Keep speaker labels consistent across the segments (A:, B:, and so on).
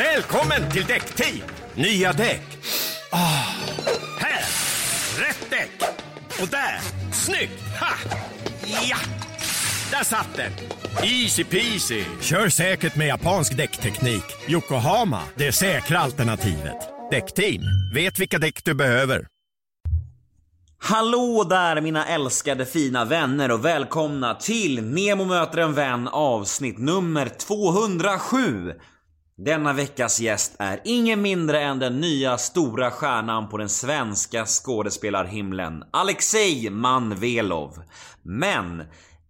A: Välkommen till Däckteam! Nya däck. Oh. Här! Rätt däck! Och där! Snyggt! Ha! Ja! Där satt den! Easy peasy! Kör säkert med japansk däckteknik. Yokohama, det säkra alternativet. Däckteam, vet vilka däck du behöver.
B: Hallå där mina älskade fina vänner och välkomna till Nemo möter en vän avsnitt nummer 207. Denna veckas gäst är ingen mindre än den nya stora stjärnan på den svenska skådespelarhimlen, Alexej Manvelov. Men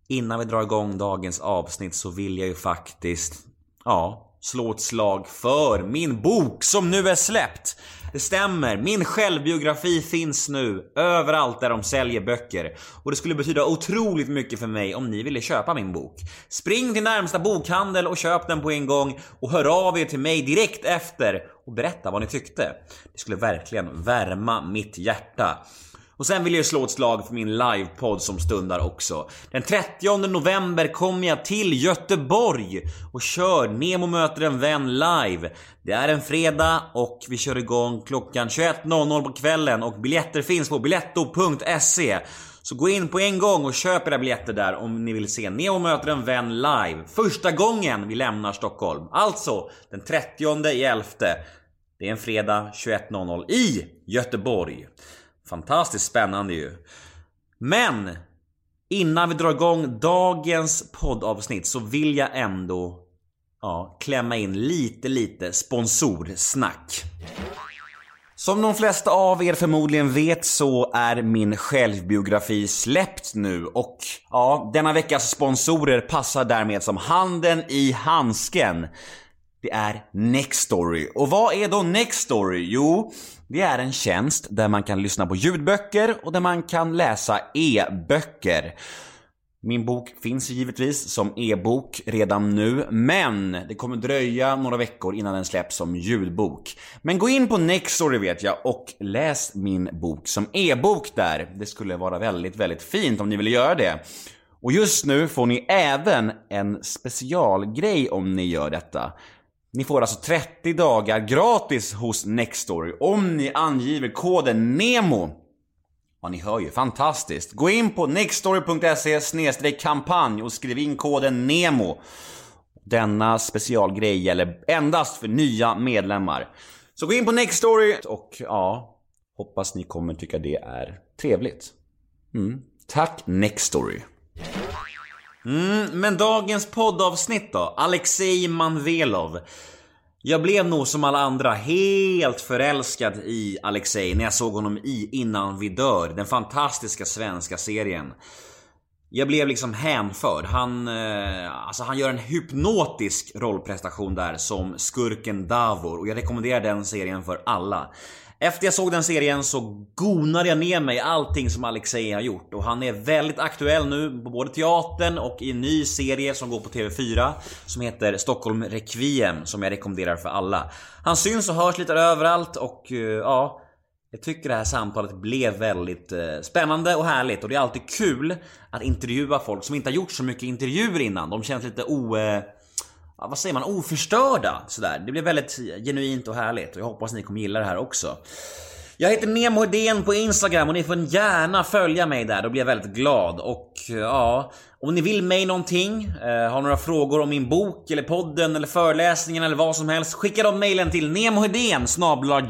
B: innan vi drar igång dagens avsnitt så vill jag ju faktiskt, ja, slå ett slag för min bok som nu är släppt. Det stämmer, min självbiografi finns nu överallt där de säljer böcker. Och det skulle betyda otroligt mycket för mig om ni ville köpa min bok. Spring till närmsta bokhandel och köp den på en gång och hör av er till mig direkt efter och berätta vad ni tyckte. Det skulle verkligen värma mitt hjärta. Och sen vill jag slå ett slag för min livepodd som stundar också. Den 30 november kommer jag till Göteborg och kör Nemo möter en vän live. Det är en fredag och vi kör igång klockan 21.00 på kvällen och biljetter finns på biletto.se. Så gå in på en gång och köp era biljetter där om ni vill se Nemo möter en vän live. Första gången vi lämnar Stockholm. Alltså den 30 i 11. Det är en fredag 21.00 i Göteborg. Fantastiskt spännande ju. Men innan vi drar igång dagens poddavsnitt så vill jag ändå ja, klämma in lite, lite sponsorsnack. Som de flesta av er förmodligen vet så är min självbiografi släppt nu och ja, denna veckas sponsorer passar därmed som handen i handsken. Det är Nextory. Och vad är då Nextory? Jo, det är en tjänst där man kan lyssna på ljudböcker och där man kan läsa e-böcker. Min bok finns givetvis som e-bok redan nu, men det kommer dröja några veckor innan den släpps som ljudbok. Men gå in på Nextory vet jag och läs min bok som e-bok där. Det skulle vara väldigt, väldigt fint om ni ville göra det. Och just nu får ni även en specialgrej om ni gör detta. Ni får alltså 30 dagar gratis hos Nextory om ni angiver koden NEMO. Ja, ni hör ju. Fantastiskt. Gå in på nextory.se kampanj och skriv in koden NEMO. Denna specialgrej gäller endast för nya medlemmar. Så gå in på Nextory och ja, hoppas ni kommer tycka det är trevligt. Mm. Tack Nextory. Mm, men dagens poddavsnitt då? Alexej Manvelov. Jag blev nog som alla andra helt förälskad i Alexej när jag såg honom i Innan vi dör, den fantastiska svenska serien. Jag blev liksom hänförd. Han, eh, alltså han gör en hypnotisk rollprestation där som skurken Davor och jag rekommenderar den serien för alla. Efter jag såg den serien så gonade jag ner mig allting som Alexej har gjort och han är väldigt aktuell nu på både teatern och i en ny serie som går på TV4 som heter Stockholm Requiem som jag rekommenderar för alla. Han syns och hörs lite överallt och eh, ja, jag tycker det här samtalet blev väldigt eh, spännande och härligt och det är alltid kul att intervjua folk som inte har gjort så mycket intervjuer innan. De känns lite o... Eh, Ja, vad säger man, oförstörda sådär. Det blev väldigt genuint och härligt och jag hoppas ni kommer gilla det här också. Jag heter Nemo Hedén på Instagram och ni får gärna följa mig där, då blir jag väldigt glad. Och ja, om ni vill mig någonting, eh, har några frågor om min bok eller podden eller föreläsningen eller vad som helst, skicka de mejlen till nemohedén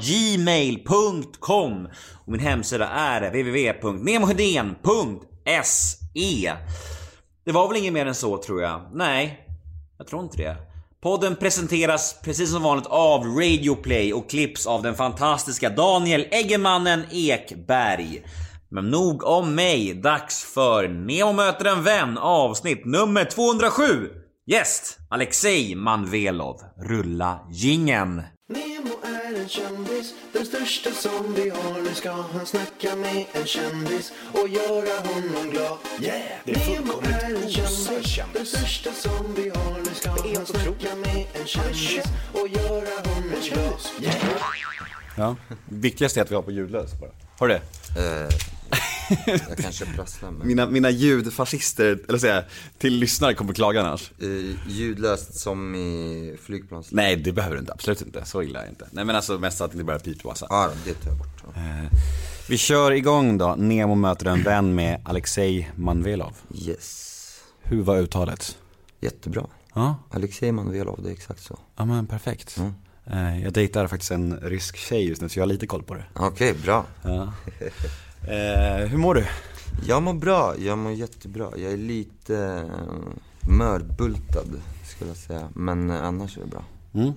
B: gmail.com och min hemsida är www.nemohedén.se Det var väl inget mer än så tror jag. Nej, jag tror inte det. Podden presenteras precis som vanligt av Radioplay och klipps av den fantastiska Daniel Eggemannen Ekberg. Men nog om mig, dags för Nemo möter en vän avsnitt nummer 207. Gäst Alexej Manvelov. Rulla gingen.
C: Kändis, den största som vi har. Nu ska han snacka med en kändis och göra honom glad. Yeah!
D: Det är fullkomligt
C: är en
D: osar
C: kändis, den största som vi har. Nu ska han snacka med en kändis och göra honom glad. Yeah!
B: Ja. Viktigast är att vi har på ljudlös bara. Har du det?
E: Jag kanske prasslar men
B: Mina, mina ljudfascister, eller säga, till lyssnare kommer klaga annars.
E: eh, ljudlöst som i flygplans...
B: Nej, det behöver du inte. Absolut inte. Så illa är det inte. Nej, men alltså mest att det börjar pipblåsa.
E: Ja, då, det tar jag bort. Ja.
B: Vi kör igång då. Nemo möter en vän med Alexej Manvelov.
E: Yes.
B: Hur var uttalet?
E: Jättebra.
B: Ja,
E: Alexej Manvelov, det är exakt så.
B: ja men perfekt. Eh, Jag dejtar faktiskt en rysk tjej just nu så jag har lite koll på det.
E: Okej, bra.
B: Ja. Eh, hur mår du?
E: Jag mår bra, jag mår jättebra. Jag är lite eh, mörbultad, skulle jag säga. Men eh, annars är det bra.
B: Mm.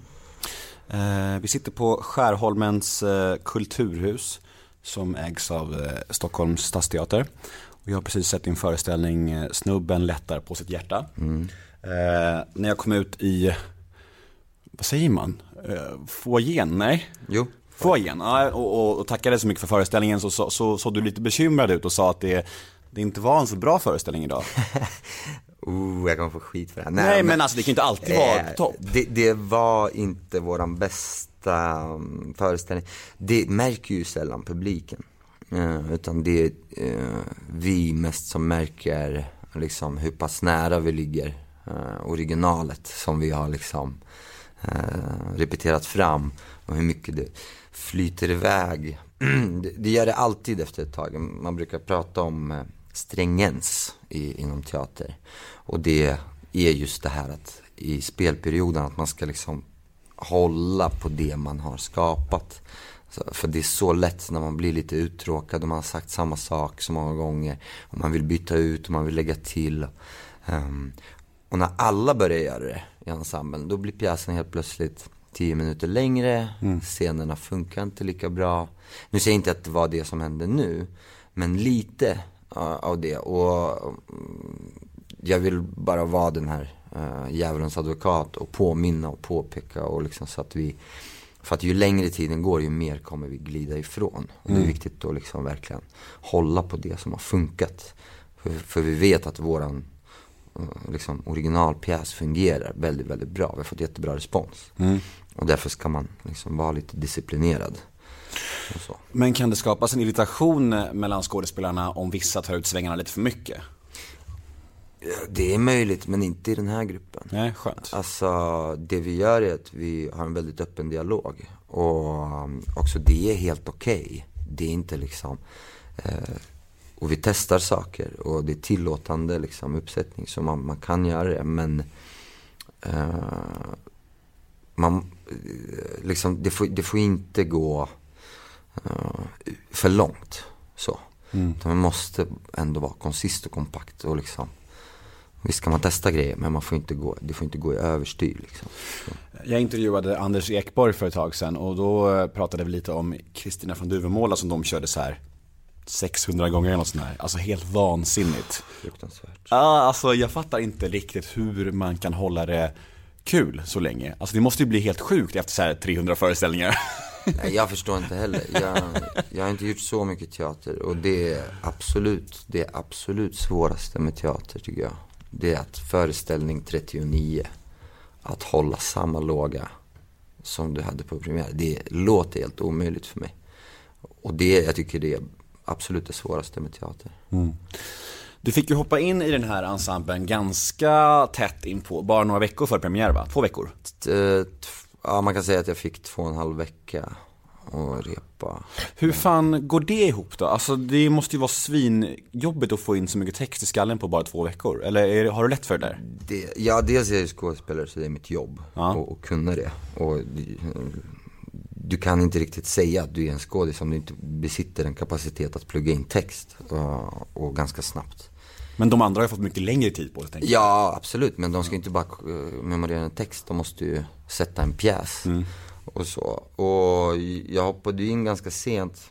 B: Eh, vi sitter på Skärholmens eh, kulturhus som ägs av eh, Stockholms stadsteater. Och jag har precis sett din föreställning eh, Snubben lättar på sitt hjärta. Eh, när jag kom ut i, vad säger man, eh, foajén, nej?
E: Jo.
B: Foajén, ja, och, och, och tackade så mycket för föreställningen så såg så, så, du lite bekymrad ut och sa att det, det inte var en så bra föreställning idag.
E: Oh, jag kommer få skit för det här.
B: Nej, men, alltså det kan ju inte alltid vara
E: Eh,
B: på topp.
E: Det, det var inte våran bästa um, föreställning. Det märker ju sällan publiken. Eh, utan det är eh, vi mest som märker liksom hur pass nära vi ligger eh, originalet som vi har liksom repeterat fram och hur mycket det flyter iväg. det, gör det alltid efter ett tag. Man brukar prata om eh, strängens i, inom teater. Och det är just det här att i spelperioden att man ska liksom hålla på det man har skapat. För det är så lätt när man blir lite uttråkad och man har sagt samma sak så många gånger. Och man vill byta ut och man vill lägga till. Ehm, och när alla börjar göra det i ensemblen, då blir pjäsen helt plötsligt tio minuter längre, scenerna funkar inte lika bra. Nu säger jag inte att det var det som hände nu, men lite av det. Och mm, jag vill bara vara den här uh, djävulens advokat och påminna och påpeka och liksom så att vi för att ju längre tiden går ju mer kommer vi glida ifrån. Och det är viktigt att liksom verkligen hålla på det som har funkat. För, för vi vet att våran eh, liksom, originalpjäs fungerar väldigt, väldigt bra. Vi har fått jättebra respons. Och därför ska man liksom vara lite disciplinerad.
B: Men kan det skapas en irritation mellan skådespelarna om vissa tar ut svängarna lite för mycket?
E: Det är möjligt, men inte i den här gruppen.
B: Nej, skönt.
E: Alltså, det vi gör är att vi har en väldigt öppen dialog. Och um, också det är helt okej. Det är inte liksom... Eh, och vi testar saker och det är tillåtande liksom uppsättning så man, man kan göra det. Men eh, man, liksom, det, får, det får inte gå eh, för långt. Så. Utan man måste ändå vara konsist och kompakt och liksom Visst kan man testa grejer men man får inte gå, det får inte gå i överstyr liksom.
B: Jag intervjuade Anders Ekborg för ett tag sedan och då eh, pratade vi lite om Kristina från Duvemåla som de körde så här 600 gånger eller något sånt här. Alltså helt vansinnigt.
E: Fruktansvärt.
B: Alltså jag fattar inte riktigt hur man kan hålla det kul så länge. Alltså det måste ju bli helt sjukt efter så här 300 föreställningar.
E: Nej, jag förstår inte heller. Jag, jag har inte gjort så mycket teater och det är absolut, det absolut svåraste med teater tycker jag. Det är att föreställning 39, att hålla samma låga som du hade på premiär. Det låter helt omöjligt för mig. Och det, jag tycker det är absolut det svåraste med teater.
B: Du fick ju hoppa in i den här ensemblen ganska tätt in på, bara några veckor före premiär va? Två veckor?
E: Eh, Ja, man kan säga att jag fick två och en halv vecka och repa.
B: Hur fan går det ihop då? Alltså det måste ju vara svinjobbigt att få in så mycket text i skallen på bara två veckor. Eller är, har du lätt för det där?
E: Det, ja, dels är jag ju skådespelare så det är mitt jobb
B: Ja.
E: att att kunna det. Och du, du kan inte riktigt säga att du är en skådis om du inte besitter en kapacitet att plugga in text och, och ganska snabbt.
B: Men de andra har ju fått mycket längre tid på sig.
E: Ja, absolut. Men de ska inte bara eh, memorera en text. De måste ju sätta en pjäs. Och så. Och jag hoppade ju in ganska sent.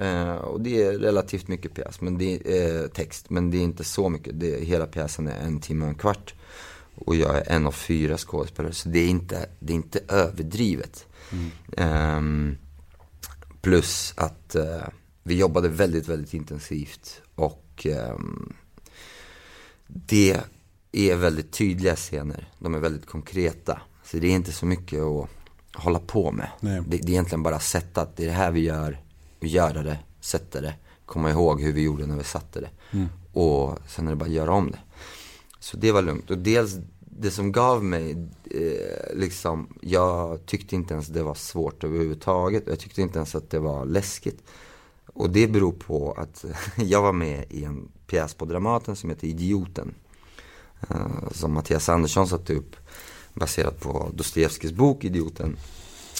E: Eh, och det är relativt mycket pjäs, men det är eh, text. Men det är inte så mycket. Det, hela pjäsen är en timme och en kvart. Och jag är en av fyra skådespelare. Så det är inte, det är inte överdrivet. Ehm, plus att eh, vi jobbade väldigt, väldigt intensivt. Och ehm, det är väldigt tydliga scener. De är väldigt konkreta. Så det är inte så mycket att hålla på med. Det, det är egentligen bara sätta att det är det här vi gör och göra det, sätta det, komma ihåg hur vi gjorde när vi satte det. Och sen är det bara att göra om det. Så det var lugnt. Och dels det som gav mig, eh, liksom, jag tyckte inte ens det var svårt överhuvudtaget. Jag tyckte inte ens att det var läskigt. Och det beror på att jag var med i en pjäs på Dramaten som heter Idioten. Eh, som Mattias Andersson satte upp baserat på Dostojevskijs bok Idioten.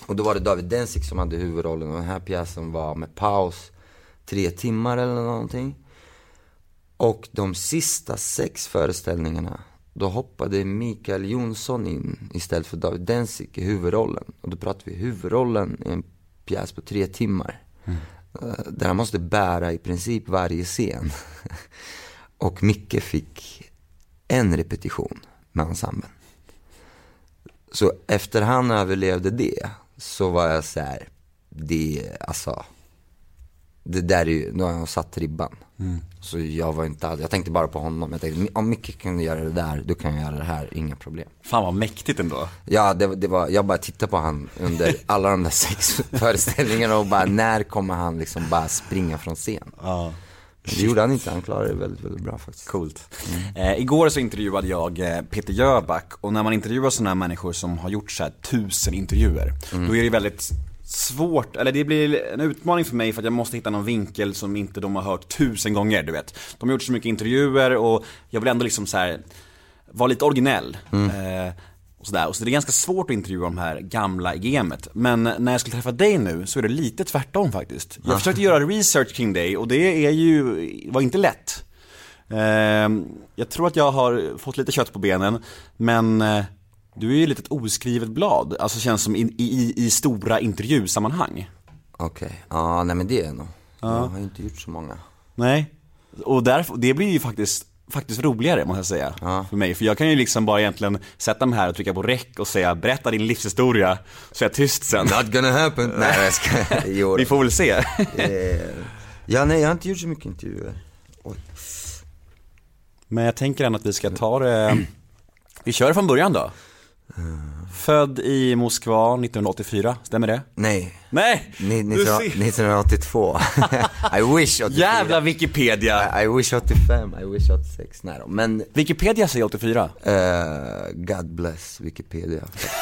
E: Och då var det David Dencik som hade huvudrollen och den här pjäsen var med paus tre timmar eller någonting. Och de sista sex föreställningarna, då hoppade Mikael Jonsson in istället för David Dencik i huvudrollen. Och då pratar vi huvudrollen i en pjäs på tre timmar. Mm. Eh, Där han måste bära i princip varje scen. Och Micke fick en repetition med ensemblen. Så efter han överlevde det, så var jag så här, det, alltså, det där är ju, nu har jag satt ribban. Så jag var inte alls, jag tänkte bara på honom. Jag tänkte, om Micke kan göra det där, då kan jag göra det här, inga problem.
B: Fan vad mäktigt ändå.
E: Ja, det, det var, jag bara tittade på han under alla de där sex föreställningarna och bara, när kommer han liksom bara springa från scen?
B: Ja.
E: Det gjorde han inte, han klarade det väldigt, väldigt bra faktiskt.
B: Coolt. Eh, igår så intervjuade jag eh, Peter Jöback och när man intervjuar sådana här människor som har gjort så här tusen intervjuer, då är det väldigt svårt, eller det blir en utmaning för mig för att jag måste hitta någon vinkel som inte de har hört tusen gånger, du vet. De har gjort så mycket intervjuer och jag vill ändå liksom så här vara lite originell. Eh, och sådär. Och så det är ganska svårt att intervjua de här gamla i gamet. Men när jag skulle träffa dig nu så är det lite tvärtom faktiskt. Jag försökte göra research kring dig och det är ju, var inte lätt. Eh, jag tror att jag har fått lite kött på benen, men eh, du är ju lite ett oskrivet blad, alltså känns som i, i, i stora intervjusammanhang.
E: Okej, ja nej men det är nog. Jag har inte gjort så många.
B: Nej, och därför, det blir ju faktiskt Faktiskt roligare måste jag säga, för mig. För jag kan ju liksom bara egentligen sätta mig här och trycka på räck och säga berätta din livshistoria, så är jag tyst sen.
E: Not gonna happen. nej jag ska, jo,
B: Vi får väl se.
E: eh, Ja nej jag har inte gjort så mycket intervjuer. Oj.
B: Men jag tänker ändå att vi ska ta det, vi kör från början då. Född i Moskva 1984, stämmer det?
E: Nej,
B: Nej!
E: Ni-
B: Du
E: 19,
B: ser.
E: 1982. I wish 84.
B: Jävla Wikipedia!
E: I, I wish 85, I wish 86. Nej då. Men,
B: Wikipedia säger 84.
E: eh, God bless Wikipedia faktiskt.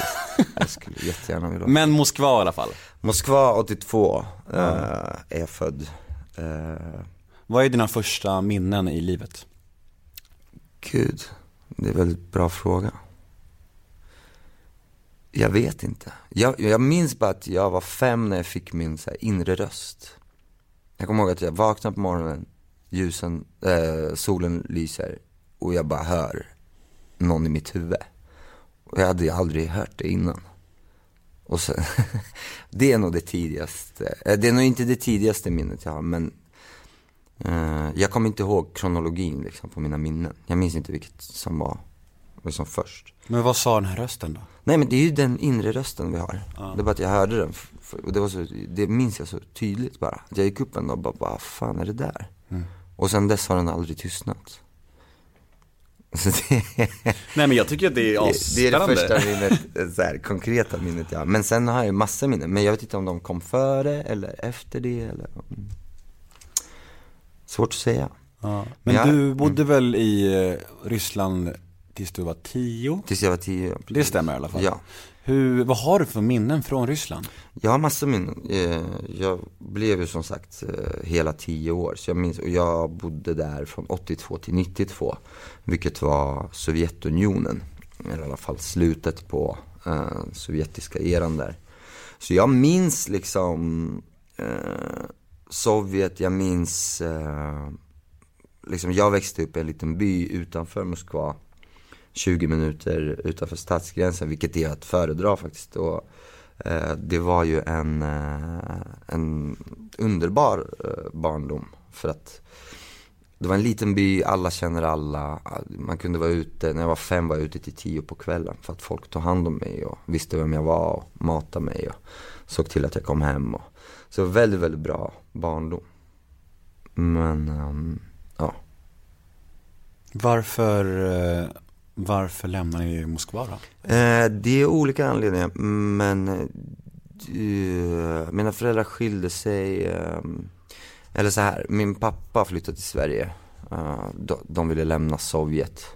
E: Jag skulle jättegärna vilja
B: Men Moskva i alla fall.
E: Moskva 82 eh, är jag född. Eh,
B: Vad är dina första minnen i livet?
E: Gud, det är en väldigt bra fråga. Jag vet inte. Jag, jag minns bara att jag var fem när jag fick min så här, inre röst. Jag kommer ihåg att jag vaknade på morgonen, ljusen, äh, solen lyser och jag bara hör någon i mitt huvud. Och jag hade ju aldrig hört det innan. Och sen, det är nog det tidigaste, eh, det är nog inte det tidigaste minnet jag har men Eh, jag kommer inte ihåg kronologin liksom på mina minnen. Jag minns inte vilket som var liksom först.
B: Men vad sa den här rösten då?
E: Nej men det är ju den inre rösten vi har. Det är bara att jag hörde den. Och det, var så, det minns jag så tydligt bara. Att jag gick upp en dag och bara, vad fan är det där? Och sen dess har den aldrig tystnat. Det,
B: Nej men jag tycker att det är
E: det, det är det
B: asspännande.
E: första minnet, så här, konkreta minnet jag. Men sen har jag ju massa minnen. Men jag vet inte om de kom före eller efter det eller mm. Svårt att säga.
B: Ja. Men
E: Ja.
B: du bodde väl i eh, Ryssland tills du var tio?
E: Tills jag var tio.
B: Det stämmer i alla fall.
E: Ja.
B: Hur, vad har du för minnen från Ryssland?
E: Jag har massor minnen. Eh, Jag blev ju som sagt eh, hela tio år. Så jag minns, och jag bodde där från 82 till 92. Vilket var Sovjetunionen. Eller i alla fall slutet på eh, sovjetiska eran där. Så jag minns liksom eh, Sovjet, jag minns eh, liksom jag växte upp i en liten by utanför Moskva. 20 minuter utanför stadsgränsen, vilket är att föredra faktiskt. Och, eh, det var ju en, eh, en underbar eh, barndom. För att det var en liten by, alla känner alla. Man kunde vara ute, när jag var fem var jag ute till tio på kvällen. För att folk tog hand om mig och visste vem jag var och matade mig och såg till att jag kom hem. Och, så väldigt, väldigt bra barndom. Men, um, ja.
B: Varför, eh, varför lämnade ni Moskva då?
E: Eh, det är olika anledningar, men eh, mina föräldrar skilde sig. Eh, eller så här, min pappa flyttade till Sverige. Uh, de, de ville lämna Sovjet.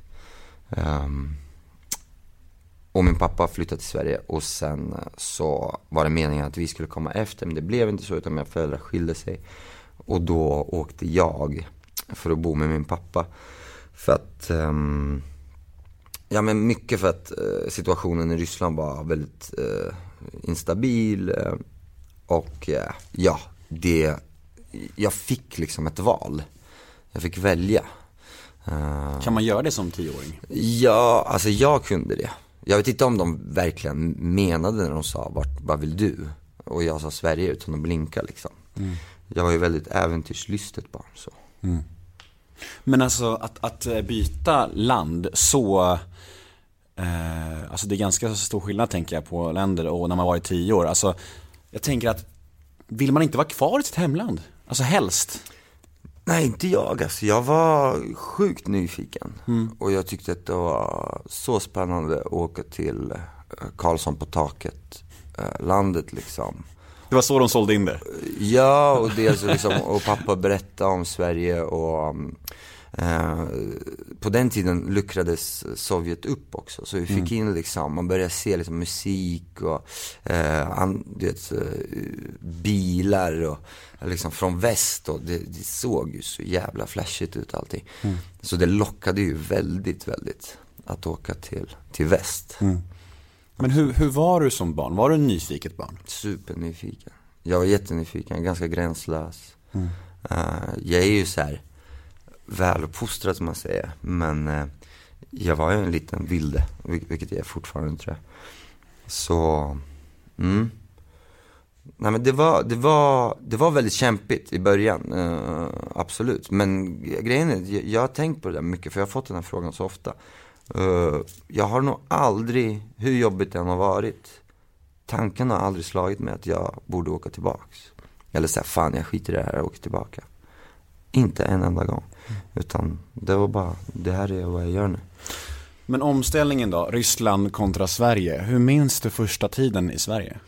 E: Um, och min pappa flyttade till Sverige och sen eh, så var det meningen att vi skulle komma efter. Men det blev inte så utan mina föräldrar skilde sig. Och då åkte jag för att bo med min pappa. För att, um, ja men mycket för att uh, situationen i Ryssland var väldigt uh, instabil. Uh, och ja, det, jag fick liksom ett val. Jag fick välja.
B: Kan man göra det som tioåring?
E: Ja, alltså jag kunde det. Jag vet inte om de verkligen menade när de sa, vart, vad vill du? Och jag sa Sverige utan att blinka liksom. Mm. Jag var ju väldigt äventyrslystet barn så. Mm.
B: Men alltså att, att eh, byta land så eh, Alltså det är ganska stor skillnad tänker jag på länder och när man varit tio år. Alltså jag tänker att Vill man inte vara kvar i sitt hemland? Alltså helst?
E: Nej, inte jag. Alltså, jag var sjukt nyfiken. Mm. Och jag tyckte att det var så spännande att åka till eh, Karlsson på taket, eh, landet liksom.
B: Det var så de sålde in det?
E: Ja, och dels liksom, och pappa berättade om Sverige och eh, på den tiden luckrades Sovjet upp också. Så vi fick mm. in liksom, man började se liksom musik och eh, an, vet, eh, bilar och liksom från väst och det, det, såg ju så jävla flashigt ut allting. Mm. Så det lockade ju väldigt, väldigt att åka till, till väst. Mm.
B: Men hur, hur var du som barn? Var du en nyfiket barn?
E: Supernyfiken. Jag var jättenyfiken, ganska gränslös. Mm. Uh, jag är ju så här väluppfostrad som man säger. Men uh, jag var ju en liten vilde, vilket jag är fortfarande tror jag. Så, mm. Nej men det var, det var, det var väldigt kämpigt i början, uh, absolut. Men grejen är, jag, jag har tänkt på det där mycket, för jag har fått den här frågan så ofta. Uh, jag har nog aldrig, hur jobbigt det än har varit, tanken har aldrig slagit mig att jag borde åka tillbaks. Eller säga, fan jag skiter i det här och åker tillbaka. Inte en enda gång. Mm. Utan det var bara, det här är vad jag gör nu.
B: Men omställningen då, Ryssland kontra Sverige. Hur minns du första tiden i Sverige?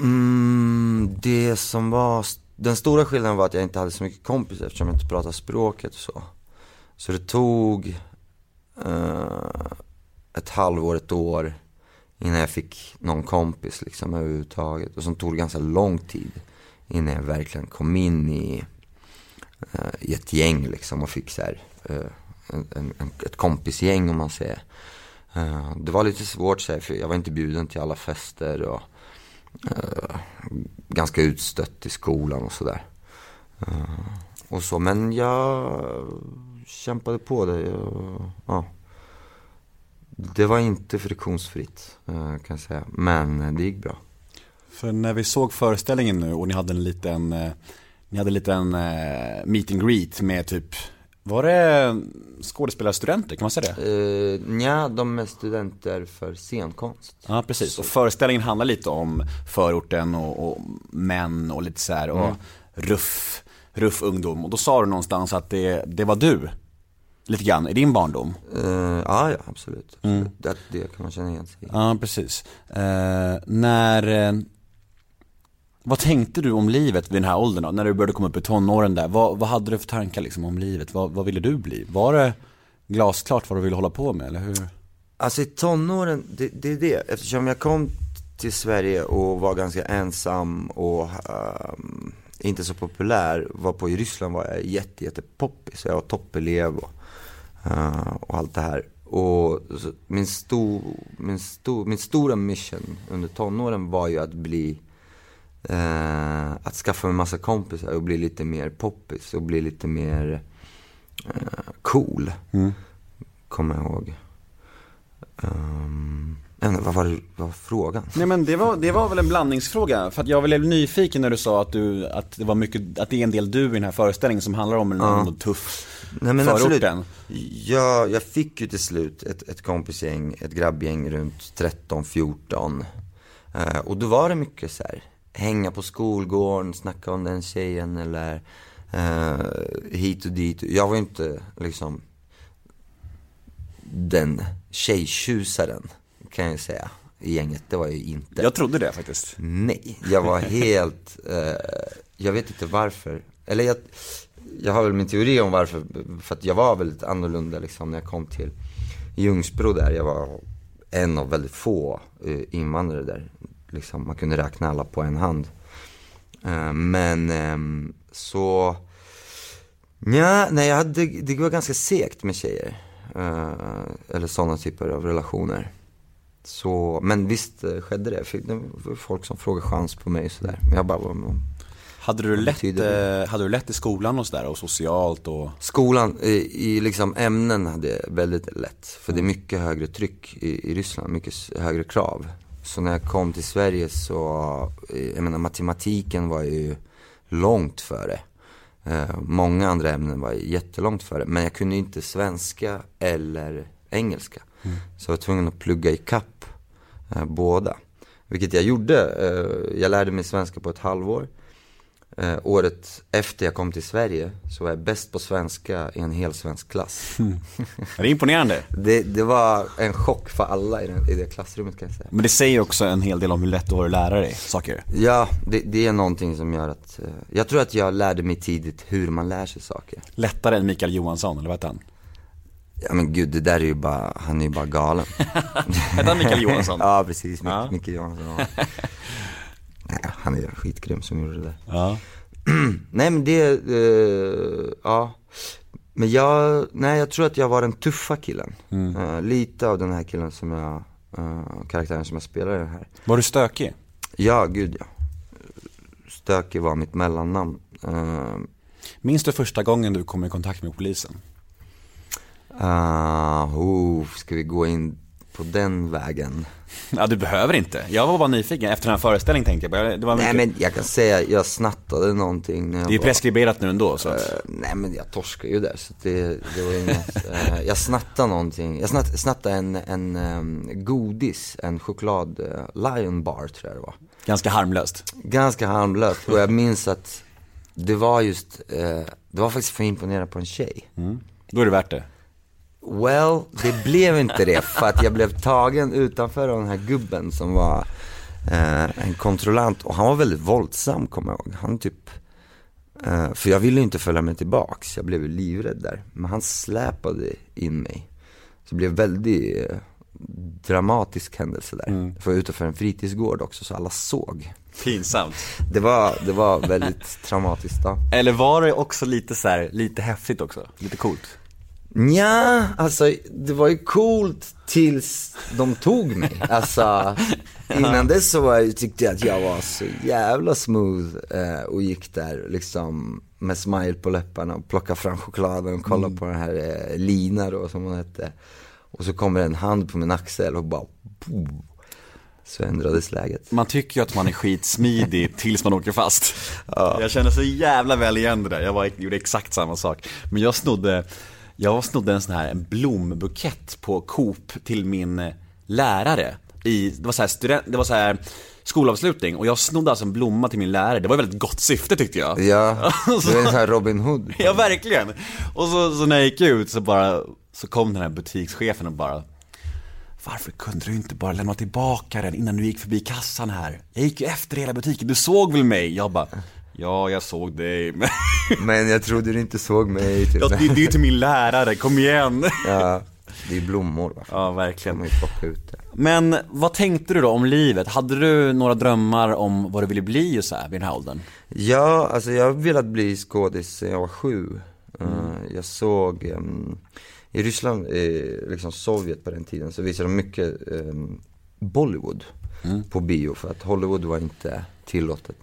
E: Mm, det som var, den stora skillnaden var att jag inte hade så mycket kompisar eftersom jag inte pratade språket och så. Så det tog Eh, ett halvår, ett år innan jag fick någon kompis liksom överhuvudtaget. Och sen tog det ganska lång tid innan jag verkligen kom in i, uh, i ett gäng liksom och fick så här, uh, en, en, ett kompisgäng om man säger. Uh, det var lite svårt så här, för jag var inte bjuden till alla fester och ganska utstött i skolan och sådär. och så, men jag kämpade på det. Jag, ja det var inte friktionsfritt eh, kan jag säga, men det gick bra.
B: För när vi såg föreställningen nu och ni hade en liten, eh, ni hade en liten eh, meet and greet med typ var det skådespelarstudenter, kan man säga det?
E: Uh, nja, de är studenter för scenkonst.
B: Ja, precis. Och föreställningen handlar lite om förorten och, och män och lite så här, och mm. ruff, ruff ungdom. Och då sa du någonstans att det, det var du lite grann i din barndom?
E: Uh, ja, ja, absolut. Mm. Det, det kan man känna igen sig i.
B: Ja, precis. Uh, när, uh, vad tänkte du om livet vid den här åldern då? När du började komma upp i tonåren där, vad, vad hade du för tankar liksom om livet? Vad, vad ville du bli? Var det glasklart vad du ville hålla på med, eller hur?
E: Alltså i tonåren, det, det är det, eftersom jag kom till Sverige och var ganska ensam och um, inte så populär, var på i Ryssland var jag jätte, jätte poppis, jag var toppelev och Uh, och allt det här. Och min, stor, min, stor, min stora mission under tonåren var ju att bli uh, att skaffa mig massa kompisar och bli lite mer poppis och bli lite mer uh, cool. Mm. Kommer jag ihåg. Um, vad var, vad var frågan?
B: Nej men det var, det var väl en blandningsfråga. För att jag blev nyfiken när du sa att, du, att, det var mycket, att det är en del du i den här föreställningen som handlar om en ja. tuff Nej, men förorten.
E: Absolut. Jag, jag fick ju till slut ett, ett kompisgäng, ett grabbgäng runt 13-14. Uh, och då var det mycket så här, hänga på skolgården, snacka om den tjejen eller uh, hit och dit. Jag var inte liksom den tjejtjusaren kan jag säga i gänget. Det var jag inte.
B: Jag trodde det faktiskt.
E: Nej, jag var helt, uh, jag vet inte varför. eller jag, jag har väl min teori om varför, för att jag var väldigt annorlunda liksom när jag kom till Ljungsbro där. Jag var en av väldigt få eh, invandrare där. Liksom, man kunde räkna alla på en hand. Eh, men ehm, så, ja, nej jag hade, det var ganska segt med tjejer. Eh, eller sådana typer av relationer. Så, men visst eh, skedde det. Det var folk som frågade chans på mig sådär. Men jag bara, "Vad-
B: Hade du, lätt, eh, hade du lätt i skolan och sådär och socialt och?
E: Skolan i, i liksom ämnen hade jag väldigt lätt. För det är mycket högre tryck i, i Ryssland, mycket högre krav. Så när jag kom till Sverige så, eh, jag menar matematiken var ju långt före. Eh, många andra ämnen var jättelångt före. Men jag kunde inte svenska eller engelska. Så jag var tvungen att plugga i kapp eh, båda. Vilket jag gjorde. Eh, jag lärde mig svenska på ett halvår. Eh, året efter jag kom till Sverige så var jag bäst på svenska i en hel svensk klass.
B: Är det imponerande?
E: Det, det var en chock för alla i, den, i det klassrummet kan jag säga.
B: Men det säger också en hel del om hur lätt du har att lära dig saker.
E: Ja, det, det är någonting som gör att, eh, jag tror att jag lärde mig tidigt hur man lär sig saker.
B: Lättare än Mikael Johansson, eller vad heter han?
E: Ja men gud, det där är ju bara, han är ju bara galen.
B: Hette han Mikael Johansson?
E: ja precis, Mik-
B: Ja.
E: Micke Johansson. Nej, han är skitgrym som gjorde det där.
B: Ja.
E: Nej men det, eh, ja. Men jag, nej jag tror att jag var den tuffa killen. Eh, lite av den här killen som jag, uh, karaktären som jag spelar i den här.
B: Var du stökig?
E: Ja, gud ja. Stökig var mitt mellannamn. Uh,
B: Minns du första gången du kom i kontakt med polisen?
E: Uh, oh, ska vi gå in på den vägen?
B: Ja, du behöver inte. Jag var bara nyfiken. Efter den här föreställningen tänkte jag bara, det var
E: Nej
B: mycket...
E: men jag kan säga, jag snattade någonting när jag
B: Det är
E: var-
B: preskriberat nu ändå, så att...
E: Eh, nej men jag torskade ju där så det, det var inget, eh, jag snattade någonting, jag snatt, snattade en, en um, godis, en choklad, uh, Lion Bar tror jag det var.
B: Ganska harmlöst.
E: Ganska harmlöst och jag minns att det var just, det var faktiskt för att imponera på en tjej.
B: Då är det värt det.
E: Well, det blev inte det för att jag blev tagen utanför av den här gubben som var eh, en kontrollant och han var väldigt våldsam kommer jag ihåg. Han typ, eh, för jag ville inte följa med tillbaks, jag blev livrädd där. Men han släpade in mig. Så det blev väldigt eh, dramatisk händelse där.
B: Mm.
E: För jag var utanför en fritidsgård också så alla såg.
B: Pinsamt.
E: Det var, det var väldigt traumatiskt då.
B: Eller var det också lite så här, lite häftigt också? Lite coolt?
E: Ja, alltså det var ju coolt tills de tog mig. Alltså innan dess så var jag, tyckte jag att jag var så jävla smooth eh, och gick där liksom med smile på läpparna och plockade fram chokladen och kollade på den här eh, Lina då som hon hette. Och så kommer en hand på min axel och bara boom, så ändrades läget.
B: Man tycker ju att man är skitsmidig tills man åker fast. Jag känner så jävla väl igen det där. Jag var, gjorde exakt samma sak. Men jag snodde, jag snodde en sån här en blombukett på Coop till min eh, lärare. I, det var så här, student, det var så här skolavslutning och jag snodde alltså en blomma till min lärare. Det var ett väldigt gott syfte tyckte jag.
E: Ja, det var en sån här Robin Hood.
B: Ja, verkligen. Och så, så när jag gick ut så bara, så kom den här butikschefen och bara Varför kunde du inte bara lämna tillbaka den innan du gick förbi kassan här? Jag gick ju efter hela butiken, du såg väl mig? Jag bara Ja, jag såg dig, men
E: Men jag trodde du inte såg mig. Typ.
B: ja, det, det är ju till min lärare, kom igen!
E: Ja, det är blommor va?
B: Ja, verkligen.
E: man ju plocka ut det.
B: Men vad tänkte du då om livet? Hade du några drömmar om vad du ville bli så här, vid den här åldern?
E: Ja, alltså jag har velat bli skådis sedan jag var sju. Eh, jag såg, ehm, i Ryssland, eh, liksom Sovjet på den tiden, så visade de mycket ehm, Bollywood på bio för att Hollywood var inte tillåtet.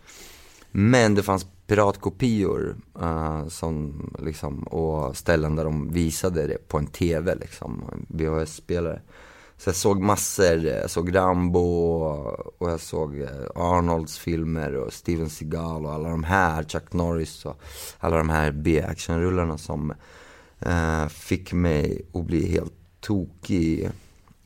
E: Men det fanns piratkopior uh, som, liksom, och ställen där de visade det på en TV, liksom, en VHS-spelare. Så jag såg massor, eh, jag såg Rambo och, jag såg eh, Arnolds filmer och Steven Seagal och alla de här, Chuck Norris och alla de här B-actionrullarna som uh, fick mig att bli helt tokig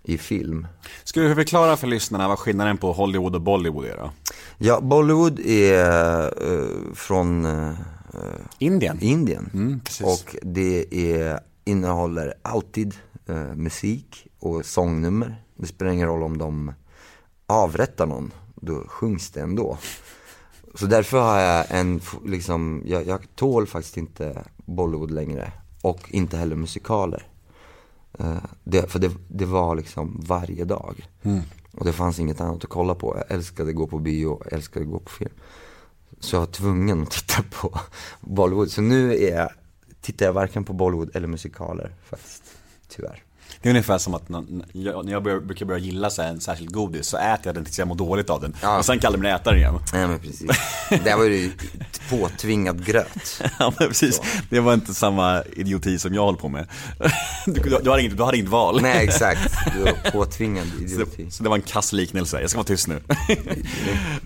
E: i, film.
B: Skulle du förklara för lyssnarna vad skillnaden på Hollywood och Bollywood är då?
E: Ja, Bollywood är eh, från eh,
B: Indien?
E: Indien.
B: Mm,
E: och det är, innehåller alltid eh, musik och sångnummer. Det spelar ingen roll om de avrättar någon, då sjungs det ändå. Så därför har jag en, liksom, jag, jag tål faktiskt inte Bollywood längre. Och inte heller musikaler. Eh, det, för det, det var liksom varje dag. Och det fanns inget annat att kolla på. Jag älskade att gå på bio, jag älskade att gå på film. Så jag var tvungen att titta på Bollywood. Så nu är jag, tittar jag varken på Bollywood eller musikaler faktiskt. Tyvärr.
B: Det är ungefär som att när jag, börjar, brukar börja gilla så en särskild godis så äter jag den tills jag mår dåligt av den.
E: Ja.
B: Och sen kallar jag mig äta den igen.
E: Nej men precis. Där var det ju påtvingad gröt.
B: Ja men precis, det var inte samma idioti som jag håller på med. Du, du, du, har, inget, du har inget val.
E: Nej exakt, du var påtvingad idioti.
B: Så, så det var en kass liknelse, jag ska vara tyst nu.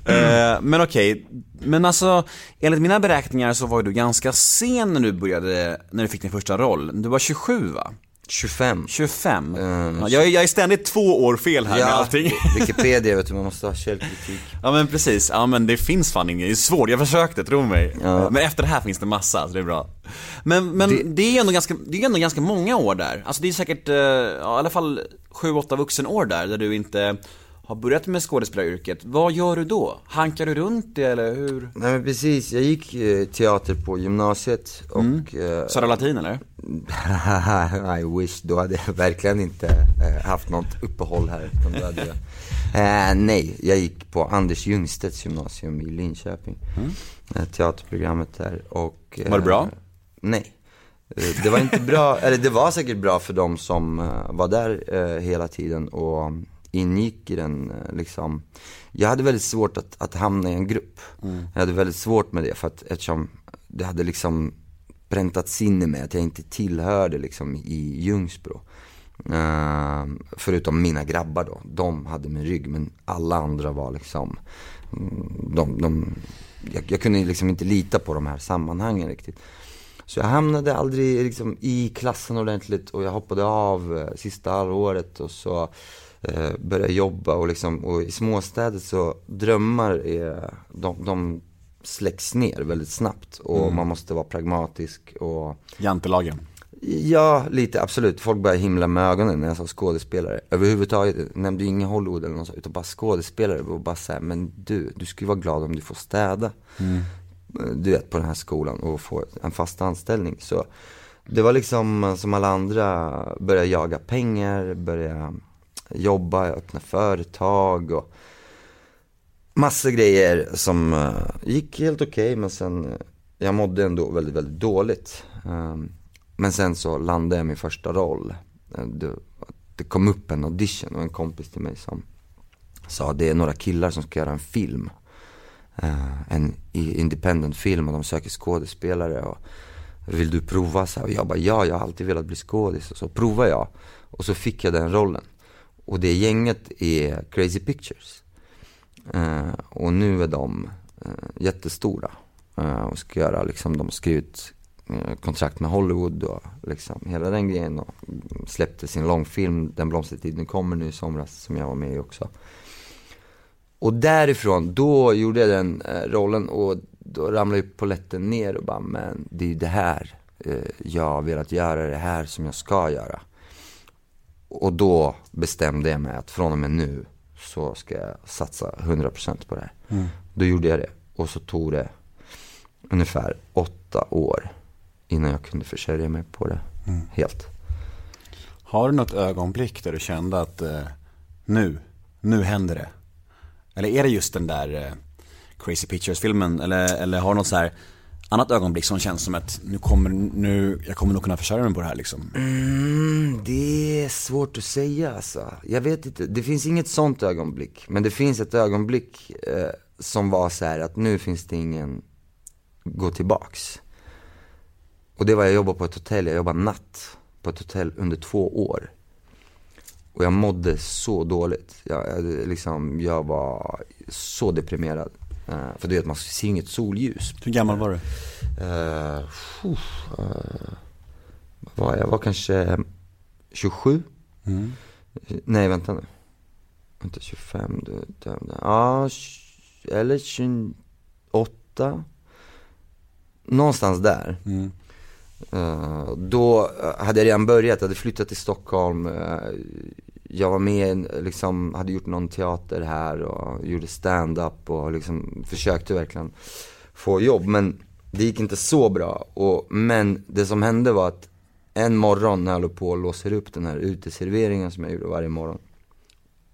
B: Eh, men okej, men alltså enligt mina beräkningar så var du ganska sen när du började, när du fick din första roll. Du var 27 va?
E: 25.
B: 25? Ja, jag, är- jag är ständigt två år fel här med allting.
E: Wikipedia vet du, man måste ha källkritik.
B: Ja men precis, ja men det finns fan inget, det är svårt, jag försökte, tro mig.
E: Ja.
B: Men efter det här finns det massa, så det är bra. Men, men det...
E: Det-
B: är ändå ganska, det är ändå ganska många år där. Alltså det är säkert, eh, ja, i alla fall sju, åtta vuxenår där, där du inte har börjat med skådespelaryrket. Vad gör du då? Hankar du runt det eller hur?
E: Nej men precis, jag gick eh, teater på gymnasiet och... eh,
B: Södra Latin eller?
E: I wish, då hade jag verkligen inte eh, haft något uppehåll här. Utan hade jag, eh, nej, jag gick på Anders Ljungstedts gymnasium i Linköping. Eh, teaterprogrammet där och... eh,
B: Var det bra?
E: Nej. Eh, Det var inte bra, eller det var säkert bra för de som eh, var där hela tiden och ingick i den liksom. Jag hade väldigt svårt att, att hamna i en grupp. Jag hade väldigt svårt med det för att eftersom det hade liksom präntats in i mig att jag inte tillhörde liksom i Ljungsbro. Uh, förutom mina grabbar då, de hade min rygg men alla andra var liksom, mm, de, de, jag, jag kunde liksom inte lita på de här sammanhangen riktigt. Så jag hamnade aldrig liksom i klassen ordentligt och jag hoppade av eh, sista halvåret och så eh, började jobba och liksom, och i småstäder så drömmar är, de, de släcks ner väldigt snabbt och man måste vara pragmatisk och
B: Jantelagen.
E: Ja, lite absolut. Folk började himla med ögonen när jag sa skådespelare. Överhuvudtaget nämnde ju ingen Hollywood eller något sånt, utan bara skådespelare. Och bara såhär, men du, du skulle vara glad om du får städa. Du vet, på den här skolan och få en fast anställning. Så det var liksom som alla andra, börja jaga pengar, börja jobba, öppna företag och massa grejer som eh, gick helt okej men sen, eh, jag mådde ändå väldigt, väldigt dåligt. Ehm, men sen så landade jag min första roll. Eh, det, det kom upp en audition och en kompis till mig som sa det är några killar som ska göra en film. En independent film och de söker skådespelare och vill du prova? Så här, och jag bara ja, jag har alltid velat bli skådis och så provade jag. Och så fick jag den rollen. Och det gänget är Crazy Pictures. Eh, och nu är de eh, jättestora. Eh, och ska göra liksom, de har skrivit eh, kontrakt med Hollywood och liksom hela den grejen. Och släppte sin långfilm, Den blomstertid nu kommer nu i somras, som jag var med i också. Och därifrån, då gjorde jag den eh, rollen och då ramlade ju polletten ner och bara, men det är ju det här eh, jag har velat göra, det här som jag ska göra. Och då bestämde jag mig att från och med nu så ska jag satsa 100% på det här. Då gjorde jag det. Och så tog det ungefär åtta år innan jag kunde försörja mig på det helt.
B: Har du något ögonblick där du kände att eh, nu, nu händer det? Eller är det just den där eh, Crazy Pictures-filmen? Eller, eller har du något så här annat ögonblick som känns som att nu kommer, nu, jag kommer nog kunna försörja mig på det här liksom?
E: Mm, det är svårt att säga alltså. Jag vet inte, det finns inget sånt ögonblick. Men det finns ett ögonblick eh, som var så här att nu finns det ingen gå tillbaks. Och det var jag jobbade på ett hotell, jag jobbade natt på ett hotell under två år. Och jag mådde så dåligt. Jag, jag, liksom, jag var så deprimerad. Eh, för du vet, man ser inget solljus.
B: Hur gammal var du?
E: Uh, vad var jag? Var kanske 27? Nej, vänta nu. Inte 25, du, du. ja, eller 28. Någonstans där. Eh, då eh, hade jag redan börjat, jag hade flyttat till Stockholm. Jag var med, liksom, hade gjort någon teater här och gjorde stand-up och liksom försökte verkligen få jobb. Men det gick inte så bra. Och, men det som hände var att en morgon när jag höll på och låser upp den här uteserveringen som jag gjorde varje morgon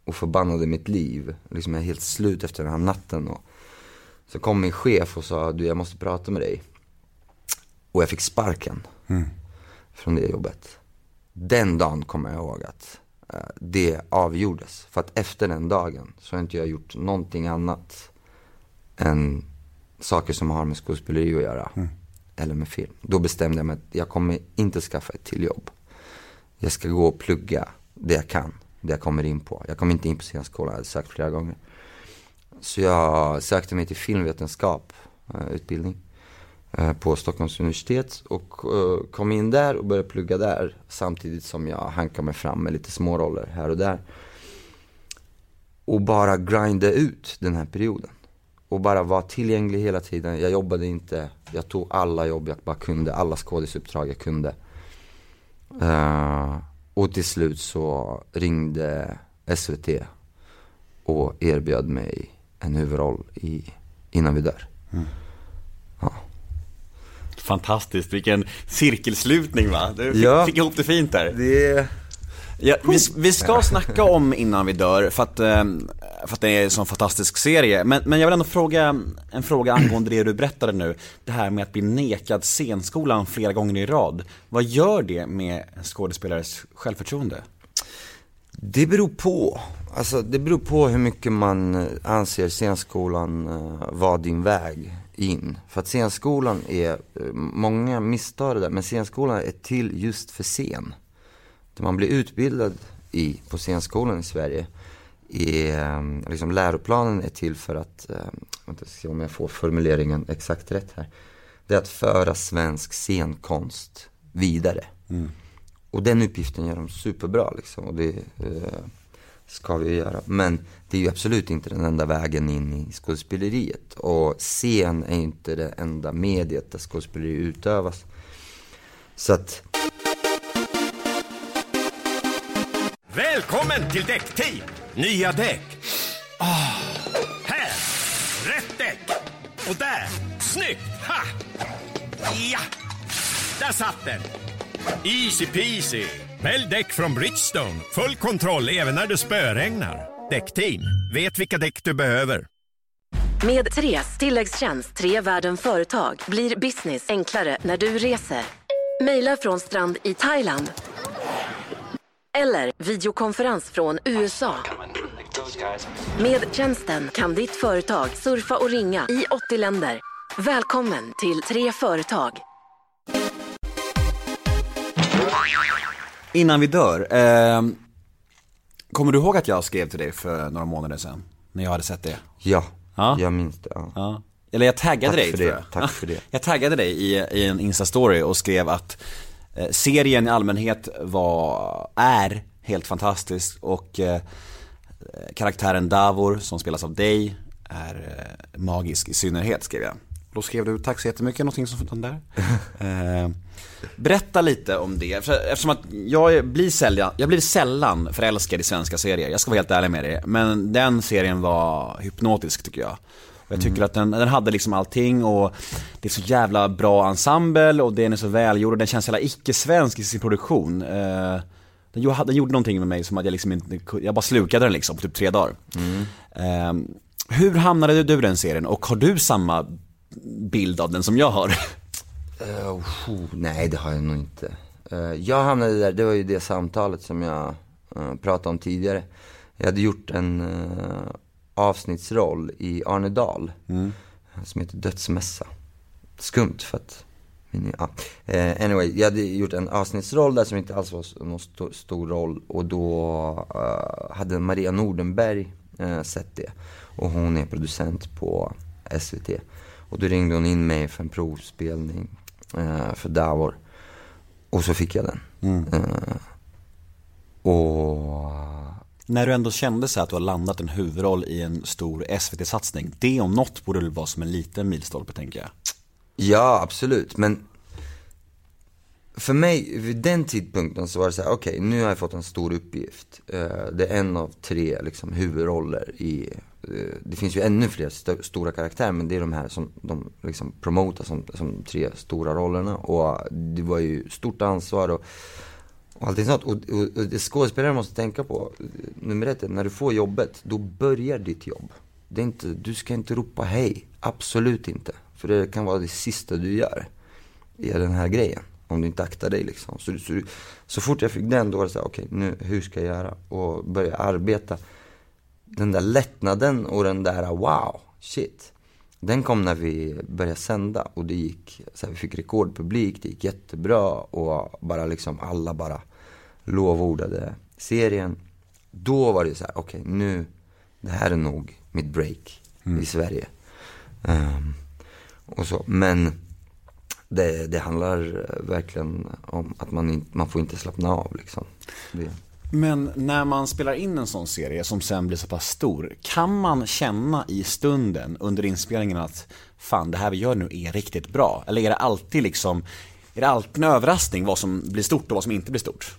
E: och förbannade mitt liv. Liksom jag är helt slut efter den här natten. Och så kom min chef och sa, du jag måste prata med dig. Och jag fick sparken
B: Mm.
E: från det jobbet. Den dagen kommer jag ihåg att det avgjordes. För att efter den dagen så har inte jag gjort någonting annat än saker som har med skådespeleri att göra. Eller med film. Då bestämde jag mig att jag kommer inte skaffa ett till jobb. Jag ska gå och plugga det jag kan, det jag kommer in på. Jag kom inte in på scenskolan, jag hade sökt flera gånger. Så jag sökte mig till filmvetenskap, eh, utbildning, Eh, på Stockholms universitet och eh, kom in där och började plugga där samtidigt som jag hankade mig fram med lite småroller här och där. Och bara grinda ut den här perioden. Och bara vara tillgänglig hela tiden. Jag jobbade inte, jag tog alla jobb jag bara kunde, alla skådisuppdrag jag kunde. Eh, och till slut så ringde SVT och erbjöd mig en huvudroll i Innan vi dör. Mm.
B: Fantastiskt, vilken cirkelslutning va? Du fick,
E: Ja.
B: fick ihop det fint där.
E: Det...
B: Ja, vi, vi ska snacka om Innan vi dör, för att, eh, för att det är en sån fantastisk serie. Men, men jag vill ändå fråga en fråga angående det du berättade nu. Det här med att bli nekad scenskolan flera gånger i rad. Vad gör det med en skådespelares självförtroende?
E: Det beror på. Alltså det beror på hur mycket man eh, anser scenskolan eh, vara din väg in. För att scenskolan är, eh, många misstar det där, men scenskolan är till just för scen. Det man blir utbildad i på scenskolan i Sverige är, eh, liksom läroplanen är till för att, eh, vänta, ska se om jag får formuleringen exakt rätt här. Det är att föra svensk scenkonst vidare. Och den uppgiften gör de superbra liksom. Och det eh, ska vi göra. Men det är ju absolut inte den enda vägen in i skådespeleriet. Och scen är inte det enda mediet där skådespeleri utövas. Så att,
A: Välkommen till Däckteam! Nya däck. Oh. här! Rätt däck! Och där! Snyggt! Ha! Ja! Där satt den! Easy peasy! Välj däck från Bridgestone. Full kontroll även när det spöregnar. Däckteam, vet vilka däck du behöver.
F: Med Tres tilläggstjänst Tre världen företag blir business enklare när du reser. Mejla från strand i Thailand. Eller videokonferens från USA. Med tjänsten kan ditt företag surfa och ringa i 80 länder. Välkommen till Tre företag.
B: Innan vi dör, eh, kommer du ihåg att jag skrev till dig för några månader sedan? När jag hade sett det?
E: ja,
B: Ja.
E: jag minns det. Ja.
B: Ja. Eller jag taggade
E: Tack
B: dig
E: för
B: tror
E: det,
B: jag.
E: tack för det.
B: Jag taggade dig i, i en Insta-story och skrev att eh, serien i allmänhet var, är helt fantastisk och eh, karaktären Davor som spelas av dig är eh, magisk i synnerhet skrev jag. Då skrev du tack så jättemycket, någonting sånt där. eh, berätta lite om det, eftersom att jag blir sällan, jag blir sällan förälskad i svenska serier, jag ska vara helt ärlig med dig. Men den serien var hypnotisk tycker jag. Och jag tycker att den, den hade liksom allting och det är så jävla bra ensemble och den är så välgjord och den känns jävla icke-svensk i sin produktion. Eh, den, gjorde- den gjorde någonting med mig som att jag liksom inte, jag bara slukade den liksom på typ tre dagar. Eh, hur hamnade du i den serien och har du samma bild av den som jag har?
E: Eh, oh, nej, det har jag nog inte. Eh, jag hamnade där, det var ju det samtalet som jag eh, pratade om tidigare. Jag hade gjort en uh, avsnittsroll i Arne Dahl, som heter Dödsmässa. Skumt för att, ja. Anyway, jag hade gjort en avsnittsroll där som inte alls var någon stor, stor roll. Och då eh, hade Maria Nordenberg eh, sett det. Och hon är producent på SVT. Och då ringde hon in mig för en provspelning eh, för Davor. Och så fick jag den. Eh, och
B: När du ändå kände så att du har landat en huvudroll i en stor SVT-satsning, det om något borde väl vara som en liten milstolpe tänker jag.
E: Ja, absolut. Men för mig, vid den tidpunkten så var det så här, okej, nu har jag fått en stor uppgift. Eh, det är en av tre liksom, huvudroller i, eh, det finns ju ännu fler st- stora karaktärer, men det är de här som de liksom promotar som, som tre stora rollerna. Och eh, det var ju stort ansvar och, och allting sånt. Och, och, och det skådespelare måste tänka på, nummer ett, är, när du får jobbet, då börjar ditt jobb. Det är inte, du ska inte ropa hej, absolut inte. För det kan vara det sista du gör i den här grejen. Om du inte aktar dig liksom. Så, så, så fort jag fick den, då var det så här, okej, nu, hur ska jag göra? Och börja arbeta. Den där lättnaden och den där, wow, shit. Den kom när vi började sända och det gick, så här, vi fick rekordpublik, det gick jättebra och bara liksom alla bara lovordade serien. Då var det så här, okej, nu, det här är nog mitt break i Sverige. Ehm, och så, men det, det handlar verkligen om att man, in, man får inte slappna av liksom. Det,
B: Men när man spelar in en sån serie som sen blir så pass stor, kan man känna i stunden under inspelningen att fan det här vi gör nu är riktigt bra? Eller är det alltid liksom, är det alltid en överraskning vad som blir stort och vad som inte blir stort?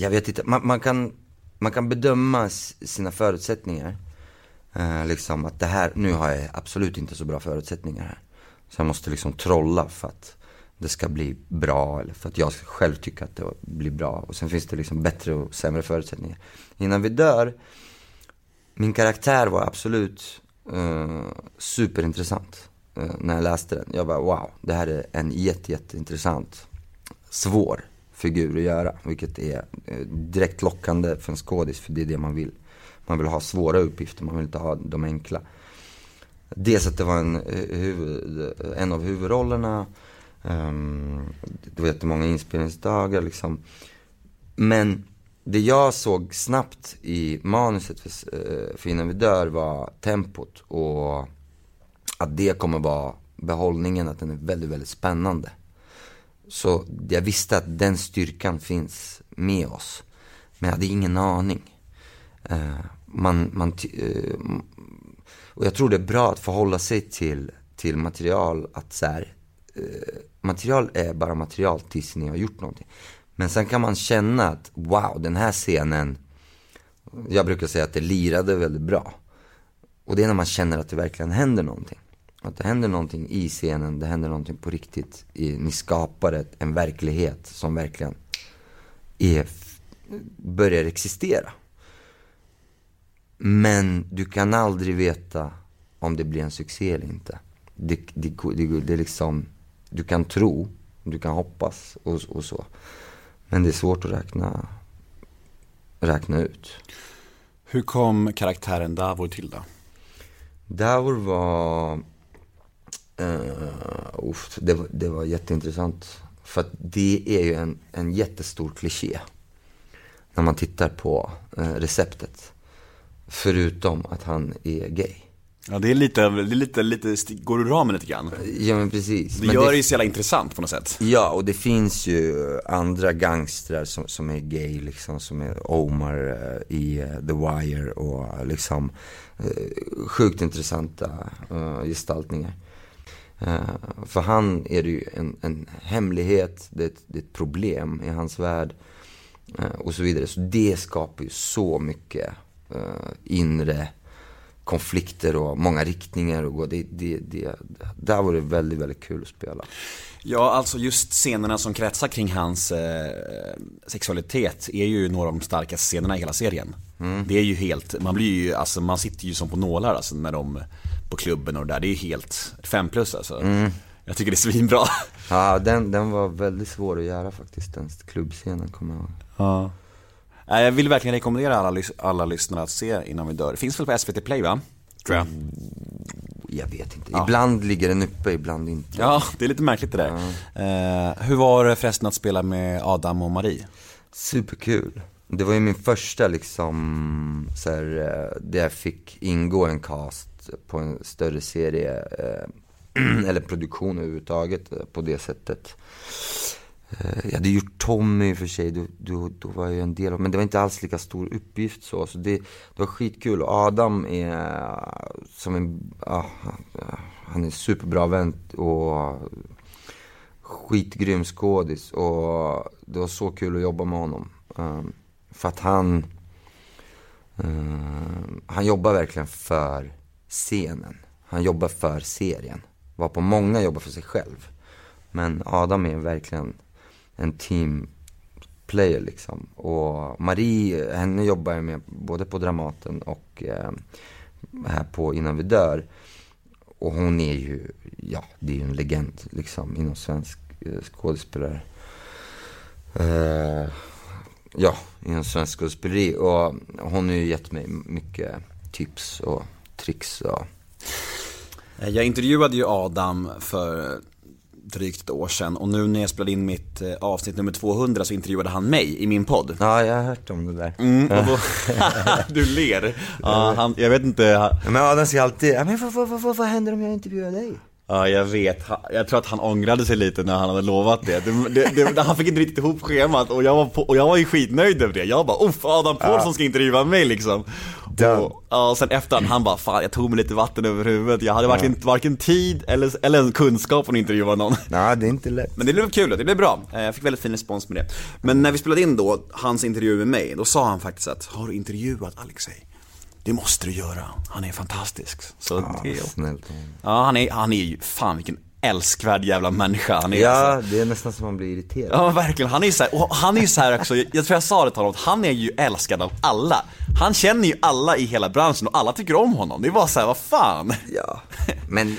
E: jag vet inte, man, man, kan, man kan bedöma sina förutsättningar. Eh, liksom att det här, nu har jag absolut inte så bra förutsättningar här. Så jag måste liksom trolla för att det ska bli bra eller för att jag själv tycker att det blir bra. Och sen finns det liksom bättre och sämre förutsättningar. Innan vi dör, min karaktär var absolut eh, superintressant eh, när jag läste den. Jag bara wow, det här är en jätte, jätteintressant, svår figur att göra. Vilket är eh, direkt lockande för en skådis, för det är det man vill. Man vill ha svåra uppgifter, man vill inte ha de enkla. Dels att det var en, eh, huvud, en av huvudrollerna. Um, det var jättemånga inspelningsdagar liksom. Men det jag såg snabbt i manuset för, eh, för Innan vi dör var tempot och att det kommer vara behållningen, att den är väldigt, väldigt spännande. Så jag visste att den styrkan finns med oss. Men jag hade ingen aning. Eh, man, man, och jag tror det är bra att förhålla sig till, till material, att så här, eh, material är bara material tills ni har gjort någonting. Men sen kan man känna att wow, den här scenen, jag brukar säga att det lirade väldigt bra. Och det är när man känner att det verkligen händer någonting. Att det händer någonting i scenen, det händer någonting på riktigt. I, ni skapar ett, en verklighet som verkligen är, börjar existera. Men du kan aldrig veta om det blir en succé eller inte. Det, det, det, det är liksom, du kan tro, du kan hoppas och, och så. Men det är svårt att räkna, räkna ut.
B: Hur kom karaktären Davor till då?
E: Davor var, uh, uff, det, var, det var jätteintressant. För att det är ju en, en jättestor kliché. När man tittar på eh, receptet. Förutom att han är gay.
B: Ja det är lite, det är lite, lite, går ur ramen lite grann.
E: Ja men precis.
B: Det
E: men
B: gör det ju så jävla intressant på något sätt.
E: Ja, och det finns ju andra gangstrar som, som är gay liksom, som är Omar eh, i eh, The Wire och liksom eh, sjukt intressanta eh, gestaltningar. Eh, för han är det ju en, en hemlighet, det är, ett, det är ett problem i hans värld eh, och så vidare. Så det skapar ju så mycket eh, inre konflikter och många riktningar och gå. Det, det, det, där var det väldigt, väldigt kul att spela.
B: Ja, alltså just scenerna som kretsar kring hans eh, sexualitet är ju några av de starkaste scenerna i hela serien. Det är ju helt, man blir ju, alltså man sitter ju som på nålar alltså när de, på klubben och det där, det är ju helt fem plus alltså. Jag tycker det är svinbra.
E: Ja, den, den var väldigt svår att göra faktiskt, den klubbscenen kommer jag ihåg.
B: Ja. Jag vill verkligen rekommendera alla, alla lyssnare att se Innan vi dör. Finns väl på SVT Play va? Tror jag.
E: Jag vet inte,
B: Ja.
E: ibland ligger den uppe, ibland inte.
B: Ja, det är lite märkligt det där. Eh, hur var det förresten att spela med Adam och Marie?
E: Superkul. Det var ju min första liksom, så här, eh, där jag fick ingå en cast på en större serie, eh, eller produktion överhuvudtaget eh, på det sättet. Eh, jag hade gjort Tommy i och för sig, då, då, då var jag ju en del av, men det var inte alls lika stor uppgift så. Så det, det var skitkul. Adam är eh, som en, ah, han är superbra vän och skitgrym skådis och det var så kul att jobba med honom. Um, för att han, um, han jobbar verkligen för scenen. Han jobbar för serien. Var på många jobbar för sig själv. Men Adam är verkligen en team player liksom. Och Marie, henne jobbar jag med både på Dramaten och eh, här på Innan vi dör. Och hon är ju, ja, det är ju en legend liksom inom svensk eh, skådespelare. Eh, ja, inom svensk skådespeleri. Och hon har ju gett mig mycket tips och tricks och
B: Jag intervjuade ju Adam för drygt ett år sedan och nu när jag spelade in mitt eh, avsnitt nummer 200 så intervjuade han mig i min podd.
E: Ja, jag har hört om det där.
B: Mm, då, du ler. Ja, han, jag vet inte,
E: Men Adam säger alltid, men vad, vad, vad, vad händer om jag intervjuar dig?
B: Ja jag vet, jag tror att han ångrade sig lite när han hade lovat det. det, det, det han fick inte riktigt ihop schemat och jag var, på, och jag var ju skitnöjd över det. Jag bara, uff Adam Pålsson ska intervjua mig liksom. Och, ja, och sen efterhand, han bara, fan jag tog mig lite vatten över huvudet. Jag hade varken, varken tid eller, eller kunskap att intervjua någon.
E: Nej, det är inte lätt.
B: Men det blev kul, det blev bra. Eh, Jag fick väldigt fin respons med det. Men när vi spelade in då, hans intervju med mig, då sa han faktiskt att Har du intervjuat Alexei? Det måste du göra, han är fantastisk. Så
E: Ja,
B: det,
E: snällt.
B: ja han är, han är ju, fan vilken älskvärd jävla människa han är
E: Ja,
B: alltså.
E: det är nästan som man blir irriterad.
B: Ja verkligen, han är ju så här, och han är ju så här också, jag tror jag sa det till honom, han är ju älskad av alla. Han känner ju alla i hela branschen och alla tycker om honom. Det var så här, vad fan.
E: Ja, men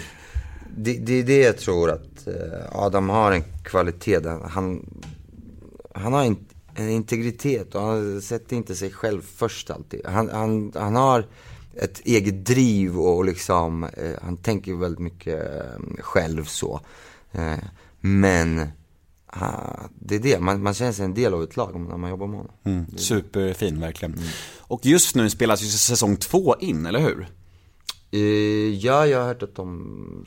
E: det, det är det jag tror att eh, Adam har en kvalitet han, han har en, en integritet och han sätter inte sig själv först alltid. Han, han, han har ett eget driv och liksom, eh, han tänker väldigt mycket eh, själv så. Eh, men ah, det är det, man, man känner sig en del av ett lag när man jobbar med honom.
B: Mm, superfin verkligen. Och just nu spelas ju säsong två in, eller hur?
E: Eh, ja, jag har hört att de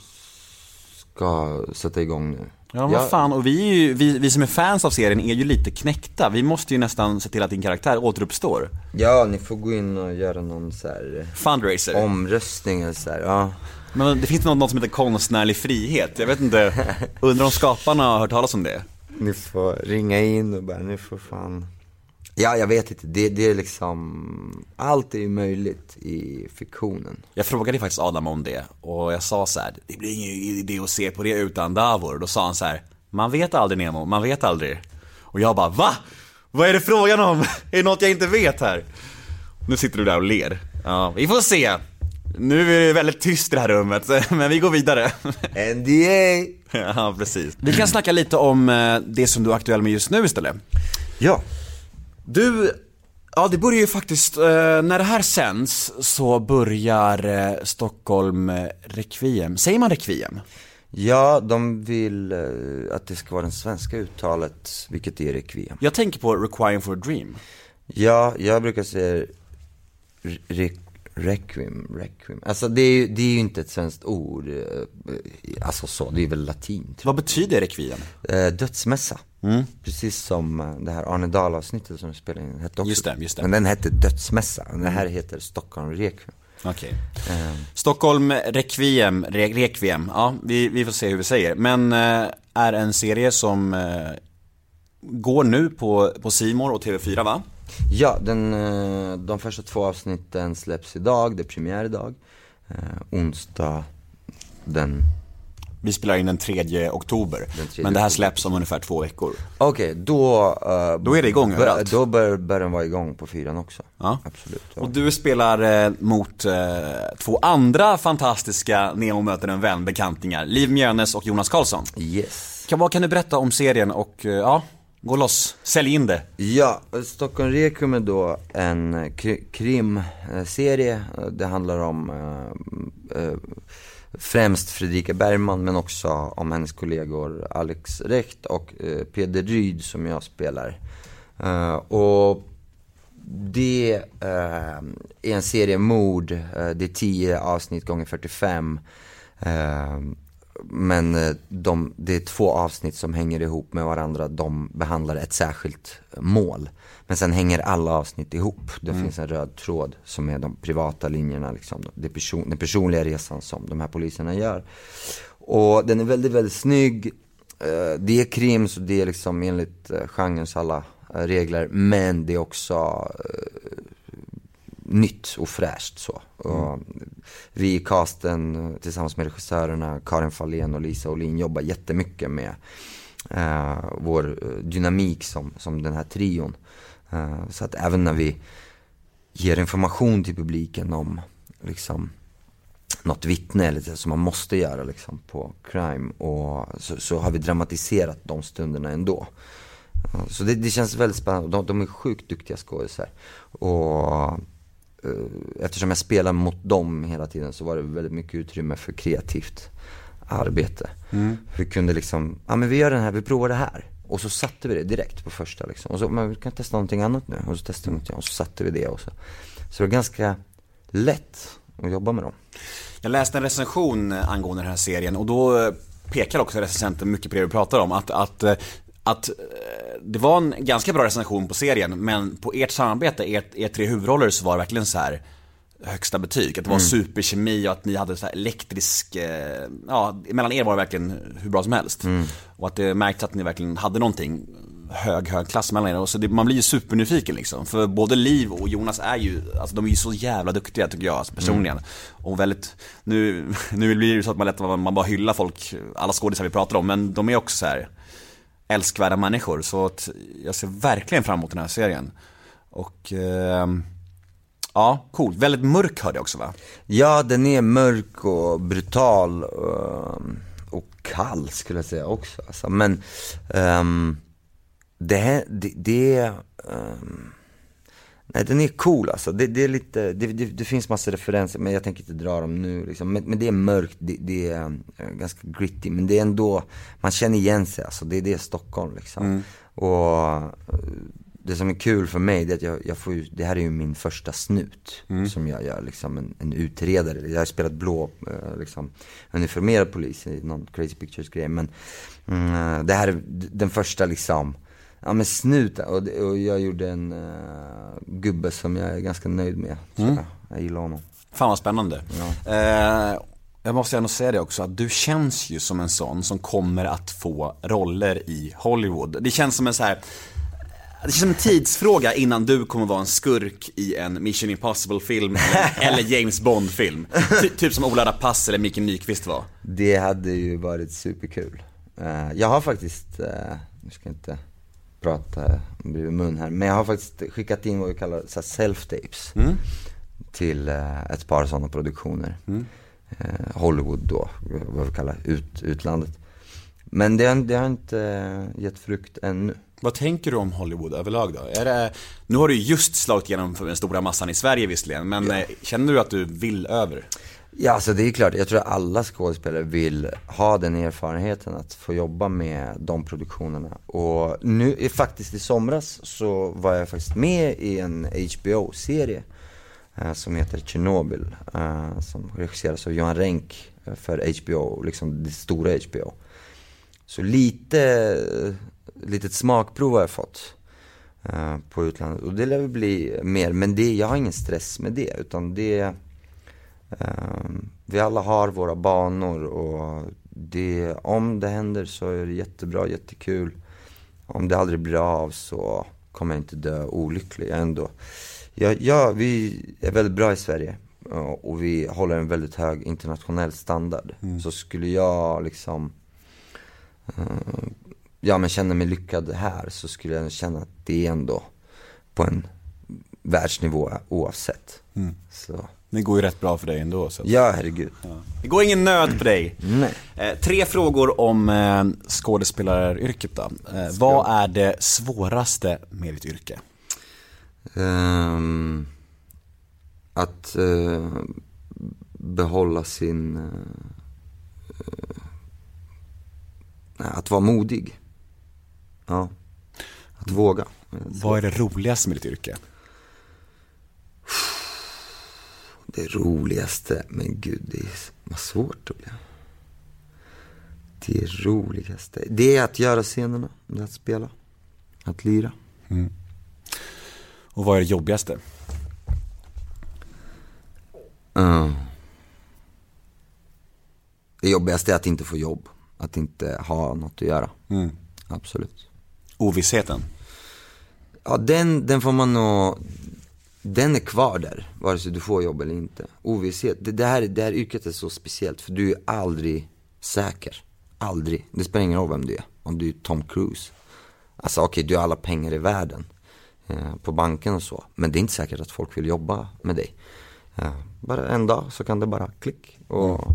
E: ska sätta igång nu.
B: Ja, vad fan, och vi, är vi, vi som är fans av serien är ju lite knäckta. Vi måste ju nästan se till att din karaktär återuppstår.
E: Ja, ni får gå in och göra någon så här
B: Fundraiser.
E: omröstning eller så här. Ja.
B: Men det finns något, något som heter konstnärlig frihet. Jag vet inte, undrar om skaparna har hört talas om det?
E: Ni får ringa in och bara, ni får fan Ja, jag vet inte. Det, det är liksom, allt är ju möjligt i fiktionen.
B: Jag frågade faktiskt Adam om det och jag sa så här: det blir ingen idé att se på det utan Davor. Då sa han så här: man vet aldrig Nemo, man vet aldrig. Och jag bara, va? Vad är det frågan om? Är det något jag inte vet här? Nu sitter du där och ler. Ja, vi får se. Nu är det väldigt tyst i det här rummet, men vi går vidare.
E: NDA!
B: Ja, precis. Vi kan snacka lite om eh, det som du är aktuell med just nu istället.
E: Ja.
B: Du, ja det börjar ju faktiskt, eh, när det här sänds så börjar eh, Stockholm eh, Requiem, säger man Requiem?
E: Ja, de vill att det ska vara det svenska uttalet, vilket är requiem.
B: Jag tänker på Requiem for a Dream.
E: Ja, jag brukar säga re- re- requiem, requiem. Alltså det är, det är ju inte ett svenskt ord, alltså så, det är väl latin. Tror
B: Vad betyder Requiem?
E: dödsmässa.
B: Mm.
E: Precis som eh, det här Arne Dahl-avsnittet som vi spelade in, hette också.
B: Just det, just det.
E: Men den hette dödsmässa, den här heter Stockholm requiem.
B: Okej.
E: Eh,
B: Stockholm Requiem, Re Requiem, ja vi, vi får se hur vi säger. Men eh, är en serie som eh, går nu på, på Simor och TV4 va?
E: Ja, den, eh, de första två avsnitten släpps idag, det är premiär idag. Eh, onsdag den,
B: Vi spelar in den 3 oktober.
E: Den 3
B: men det här släpps om ungefär två veckor.
E: okej då... eh,
B: Då är det igång överallt.
E: Då bör, bör den vara igång på fyran också.
B: Ja.
E: Absolut. Ja.
B: Och du spelar eh, mot eh, två andra fantastiska Nemo möter en vän bekantingar, Liv Mjönes och Jonas Karlsson.
E: Yes.
B: Kan, vad kan du berätta om serien och, eh, ja, gå loss, sälj in det.
E: Ja, Stockholm Requiem är då en kri- krimserie. Eh, Det handlar om eh, eh, främst Fredrika Bergman men också om hennes kollegor Alex Recht och eh, Peder Ryd som jag spelar. Eh, och det eh, är en serie mord, eh, det är 10 avsnitt gånger 45. Eh, men eh, de, det är två avsnitt som hänger ihop med varandra, de behandlar ett särskilt mål. Men sen hänger alla avsnitt ihop. Det finns en röd tråd som är de privata linjerna, liksom, det person, den personliga resan som de här poliserna gör. Och den är väldigt, väldigt snygg. eh, det är krim så det är liksom enligt eh, genrens alla eh, regler. Men det är också eh, nytt och fräscht så. Och vi i casten eh, tillsammans med regissörerna Karin Fahlén och Lisa Olin jobbar jättemycket med eh, vår eh, dynamik som, som den här trion. Eh, så att även när vi ger information till publiken om liksom något vittne eller så som man måste göra liksom på crime och så, så har vi dramatiserat de stunderna ändå. Ja, Så det, det känns väldigt spännande. De, de är sjukt duktiga skådisar. Och eh, eftersom jag spelar mot dem hela tiden så var det väldigt mycket utrymme för kreativt arbete. Vi kunde liksom, ja men vi gör den här, vi provar det här. Och så satte vi det direkt på första liksom. Och så, men vi kan testa någonting annat nu. Och så testade vi någonting och så satte vi det och så. Så det var ganska lätt att jobba med dem.
B: Jag läste en recension angående den här serien och då eh, pekar också recensenten mycket på det vi pratar om. Att, att, eh, att eh, det var en ganska bra recension på serien men på ert samarbete, ert, ert tre huvudroller så var det verkligen så här högsta betyg. Att det var superkemi och att ni hade så här elektrisk, eh, ja mellan er var det verkligen hur bra som helst. Och att det märktes att ni verkligen hade någonting hög, hög klass mellan er. Och så det, man blir ju supernyfiken liksom. För både Liv och Jonas är ju, alltså de är ju så jävla duktiga tycker jag alltså, personligen. Och väldigt, nu, nu blir det ju så att man lätt man bara hyllar folk, alla skådisar vi pratar om, men de är också så här älskvärda människor. Så att jag ser verkligen fram emot den här serien. Och eh, Ja, cool. Väldigt mörk hörde jag också va?
E: Ja, den är mörk och brutal och, och kall skulle jag säga också. Alltså. Men um, det, det, det um, nej den är cool alltså. Det, det är lite, det, det, det finns massor referenser men jag tänker inte dra dem nu liksom. men, men det är mörkt, det, är eh, ganska gritty men det är ändå, man känner igen sig alltså. Det, det är Stockholm liksom. Och eh, det som är kul för mig det är att jag, jag får ju, det här är ju min första snut som jag gör, liksom en, en utredare. Jag har spelat blå, eh, liksom, uniformerad polis i någon Crazy Pictures grej. Men mm, det här är den första liksom, ja men snuten. Och, det- och jag gjorde en eh, gubbe som jag är ganska nöjd med. tror Jag, jag gillar honom.
B: Fan vad spännande. Eh, jag måste ändå säga det också, att du känns ju som en sån som kommer att få roller i Hollywood. Det känns som en så här. Det känns som en tidsfråga innan du kommer vara en skurk i en Mission Impossible-film eller, eller James Bond-film. Ty, typ som Ola Rapace eller Micke Nyqvist var.
E: Det hade ju varit superkul. Eh, jag har faktiskt, uh, nu ska jag inte prata bredvid mun här, men jag har faktiskt skickat in vad vi kallar self-tapes till eh, ett par sådana produktioner. Eh, Hollywood då, vad vi kallar ut, utlandet. Men det, har- det har inte eh, gett frukt ännu.
B: Vad tänker du om Hollywood överlag då? Är det, nu har du ju just slagit igenom för den stora massan i Sverige visserligen, men eh, känner du att du vill över?
E: Ja, alltså det är klart. Jag tror att alla skådespelare vill ha den erfarenheten att få jobba med de produktionerna. Och nu, faktiskt i somras så var jag faktiskt med i en HBO-serie eh, som heter Chernobyl. Eh, som regisseras av Johan Renck eh, för HBO, liksom det stora HBO. Så lite, eh, litet smakprov har jag fått eh, på utlandet. Och det lär väl bli mer, men det, jag har ingen stress med det. Utan det vi alla har våra banor och det, om det händer så är det jättebra, jättekul. Om det aldrig blir av så kommer jag inte dö olycklig ändå. Ja, ja, vi är väldigt bra i Sverige ja, och vi håller en väldigt hög internationell standard. Så skulle jag liksom eh, ja, men känna mig lyckad här så skulle jag känna att det är ändå på en världsnivå oavsett. Så.
B: Det går ju rätt bra för dig ändå. Så.
E: Ja, herregud.
B: Det går ingen nöd på dig.
E: Nej.
B: Eh, tre frågor om eh, skådespelaryrket då. Eh, vad är det svåraste med ditt yrke?
E: Ehm, att eh, behålla sin... eh, att vara modig. Ja. Att våga.
B: Vad är det roligaste med ditt yrke?
E: Det roligaste, men gud, det är vad svårt det blir. Det roligaste, det är att göra scenerna, det är att spela, att lira.
B: Och vad är det jobbigaste?
E: Ja. Det jobbigaste är att inte få jobb. att inte ha något att göra.
B: Mm.
E: Absolut.
B: Ovissheten.
E: Ja, den, den får man nog, den är kvar där, vare sig du får jobb eller inte. Ovisshet, det, det, här, det här yrket är så speciellt för du är aldrig säker. Aldrig. Det spelar ingen roll vem du är. Om du är Tom Cruise. Alltså okej, du har alla pengar i världen. Eh, på banken och så. Men det är inte säkert att folk vill jobba med dig. Eh, bara en dag så kan det bara klick. Och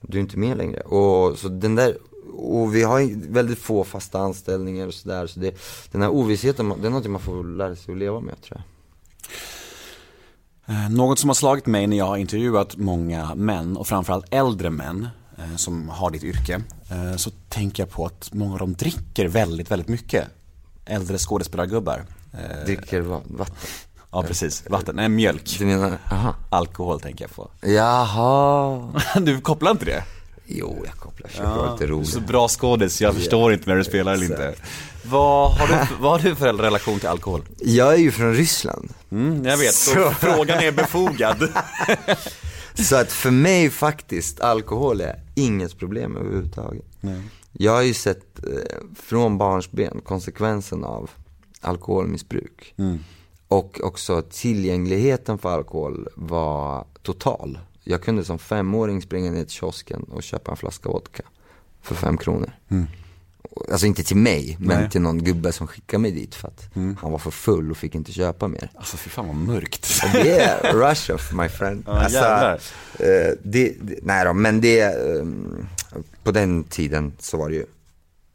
E: du är inte med längre. Och så den där, och vi har väldigt få fasta anställningar och sådär. Så det, den här ovissheten, det är något man får lära sig att leva med tror jag.
B: Eh, Något som har slagit mig när jag har intervjuat många män och framförallt äldre män eh, som har ditt yrke eh, så tänker jag på att många av dem dricker väldigt, väldigt mycket. Äldre skådespelargubbar.
E: Dricker va- vatten.
B: Ja precis, vatten, nej mjölk.
E: Du menar, aha.
B: Alkohol tänker jag på.
E: Jaha.
B: Du kopplar inte det?
E: Jo, jag kopplar, försöker vara lite
B: Du är
E: rolig.
B: så bra skådis, jag förstår inte när du spelar eller inte. Vad har, du, vad har du för relation till alkohol?
E: Jag är ju från Ryssland.
B: Mm, jag vet, så
E: Så-
B: frågan är befogad.
E: Så att för mig faktiskt, alkohol är inget problem överhuvudtaget.
B: Nej.
E: Jag har ju sett eh, från barnsben konsekvensen av alkoholmissbruk.
B: Mm.
E: Och också tillgängligheten för alkohol var total. Jag kunde som femåring springa ner till kiosken och köpa en flaska vodka för fem kronor. Alltså inte till mig, men
B: Mm. Nej.
E: till någon gubbe som skickade mig dit för att han var för full och fick inte köpa mer.
B: Alltså fy fan vad mörkt.
E: Det är Russia my friend.
B: Ja, jävlar.
E: eh, det, det, nej då, men det, ehm, på den tiden så var det ju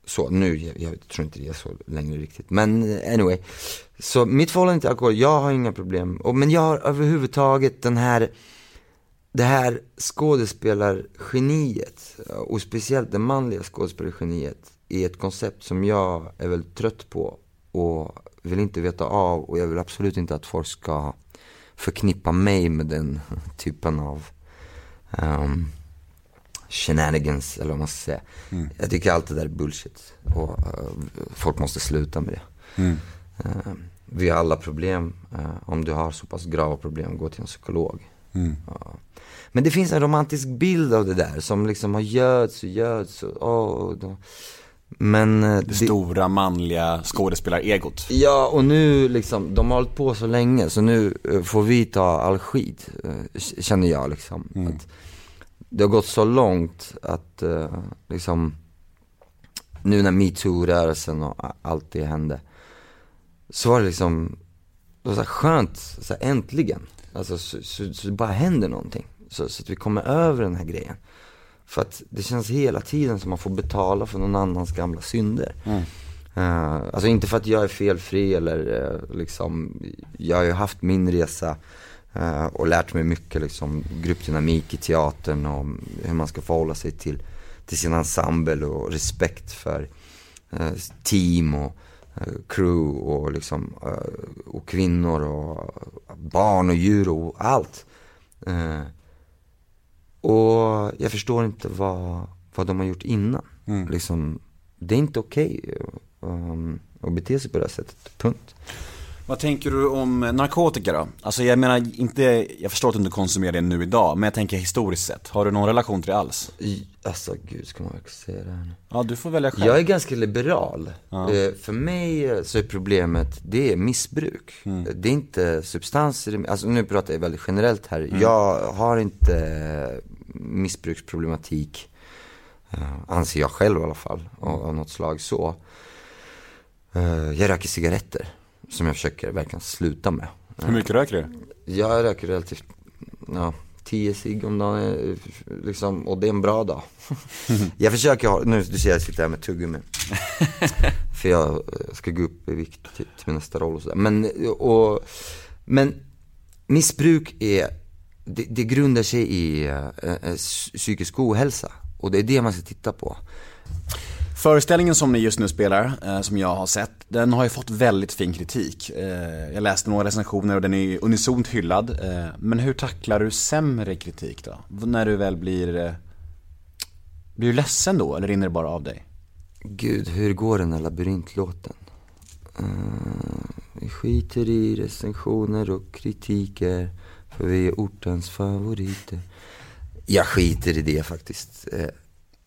E: så. Nu, jag, jag tror inte det är så längre riktigt. Men eh, anyway. Så mitt förhållande till alkohol, jag har inga problem. Och, men jag har överhuvudtaget den här, det här skådespelargeniet. Och speciellt det manliga skådespelargeniet. Är ett koncept som jag är väldigt trött på. Och vill inte veta av. Och jag vill absolut inte att folk ska förknippa mig med den typen av um, shenanigans, eller vad man ska säga. Jag tycker allt det där är bullshit. Och eh, folk måste sluta med det. Eh, vi har alla problem. Eh, om du har så pass grava problem, gå till en psykolog. Ja. Men det finns en romantisk bild av det där som liksom har göds och göds och, åh, då. Men eh,
B: Det stora manliga skådespelaregot.
E: Ja, och nu liksom, de har hållit på så länge så nu eh, får vi ta all skit, eh, känner jag liksom. Att det har gått så långt att liksom, nu när metoo-rörelsen och allt det hände, så var det liksom, det var så skönt, så äntligen. Alltså så, så, så det bara händer någonting. Så, så att vi kommer över den här grejen. För att det känns hela tiden som man får betala för någon annans gamla synder. Eh, alltså inte för att jag är felfri eller eh, liksom, jag har ju haft min resa eh, och lärt mig mycket liksom gruppdynamik i teatern och hur man ska förhålla sig till, till sin ensemble och respekt för team och crew och liksom och kvinnor och barn och djur och allt. Och jag förstår inte vad, vad de har gjort innan. Liksom, det är inte okej um, att bete sig på det här sättet, punkt.
B: Vad tänker du om narkotika då? Alltså jag menar inte, jag förstår att du inte konsumerar det nu idag, men jag tänker historiskt sett. Har du någon relation till det alls?
E: I, alltså gud, ska man verkligen säga det här nu?
B: Ja, du får välja själv.
E: Jag är ganska liberal. Eh, för mig eh, så är problemet, det är missbruk.
B: Mm.
E: Det är inte substanser, alltså nu pratar jag väldigt generellt här. Jag har inte eh, missbruksproblematik, anser jag själv i alla fall, av, något slag så. Jag röker cigaretter, som jag försöker verkligen sluta med.
B: Hur mycket röker du?
E: Jag röker relativt, ja, 10 cigg om dagen, eh, liksom, och det är en bra dag. jag försöker ha, nu du ser jag sitter här med tuggummi. För jag eh, ska gå upp i vikt till, till min nästa roll och sådär. Men, eh, och, men missbruk är, det, det grundar sig i eh, psykisk ohälsa. Och det är det man ska titta på.
B: Föreställningen som ni just nu spelar, eh, som jag har sett, den har ju fått väldigt fin kritik. Eh, jag läste några recensioner och den är unisont hyllad. Eh, men hur tacklar du sämre kritik då? När du väl blir... Eh, blir du ledsen då, eller rinner det bara av dig?
E: Gud, hur går den här labyrintlåten? Uh, vi skiter i recensioner och kritiker, för vi är ortens favoriter. Jag skiter i det faktiskt. Eh,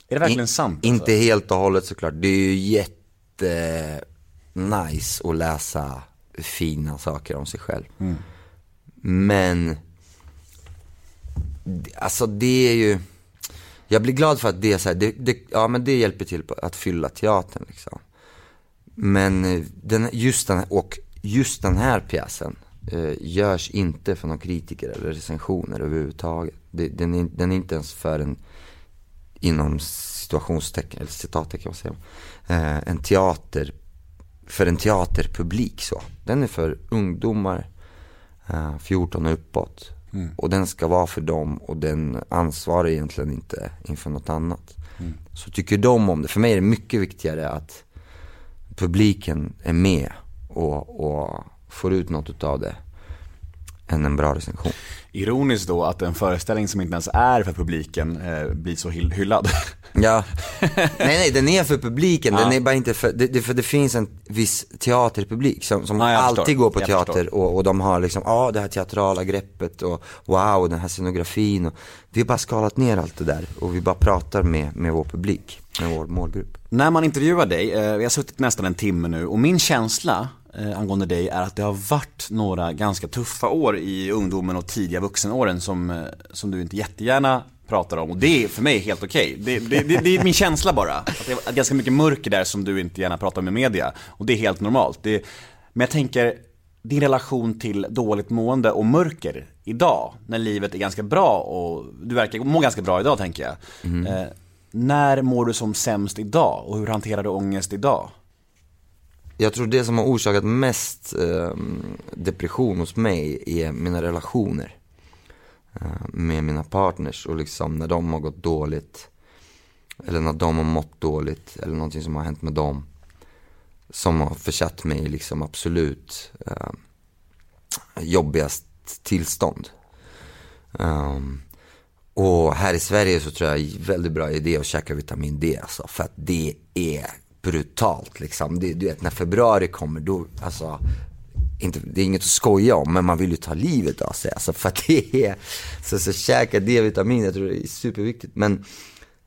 B: är det verkligen
E: In-
B: sant? alltså?
E: Inte helt och hållet såklart. Det är ju jätte nice att läsa fina saker om sig själv. Men, det- alltså det är ju, jag blir glad för att det är så här, det, det, ja men det hjälper till på att fylla teatern liksom. Men eh, den, just den och just den här pjäsen eh, görs inte för någon kritiker eller recensioner överhuvudtaget. Det, den, är, den är inte ens för en, inom situationstecken, eller citattecken, vad säger man, eh, en teater, för en teaterpublik så. Den är för ungdomar, eh, 14 och uppåt. Och den ska vara för dem och den ansvarar egentligen inte inför något annat. Så tycker de om det, för mig är det mycket viktigare att publiken är med och, och får ut något utav det än en bra recension.
B: Ironiskt då att en föreställning som inte ens är för publiken eh, blir så hyll- hyllad.
E: Ja, nej nej den är för publiken, den
B: Ja.
E: är bara inte för, det, för det finns en viss teaterpublik som, som
B: Ja,
E: alltid
B: förstår.
E: går på
B: Jag
E: teater
B: förstår.
E: och, och de har liksom, ja det här teatrala greppet och wow den här scenografin och vi har bara skalat ner allt det där och vi bara pratar med, med vår publik, med vår målgrupp.
B: När man intervjuar dig, eh, vi har suttit nästan en timme nu och min känsla angående dig är att det har varit några ganska tuffa år i ungdomen och tidiga vuxenåren som, eh, som du inte jättegärna pratar om och det är för mig helt okej. Det, det, det, det är min känsla bara. Att det är ganska mycket mörker där som du inte gärna pratar om i media och det är helt normalt. Men jag tänker, din relation till dåligt mående och mörker idag, när livet är ganska bra och du verkar må ganska bra idag tänker jag. Eh, när mår du som sämst idag och hur hanterar du ångest idag?
E: Jag tror det som har orsakat mest eh, depression hos mig är mina relationer. Eh, med mina partners och liksom när de har gått dåligt. Eller när de har mått dåligt eller någonting som har hänt med dem. Som har försatt mig i liksom absolut eh, jobbigast tillstånd. Um, och här i Sverige så tror jag är väldigt bra idé att käka vitamin D alltså. För att det är brutalt liksom. Det, du vet när februari kommer då, alltså. Inte, det är inget att skoja om men man vill ju ta livet av sig alltså. För att det är, så, så käka D-vitamin, jag tror det är superviktigt. Men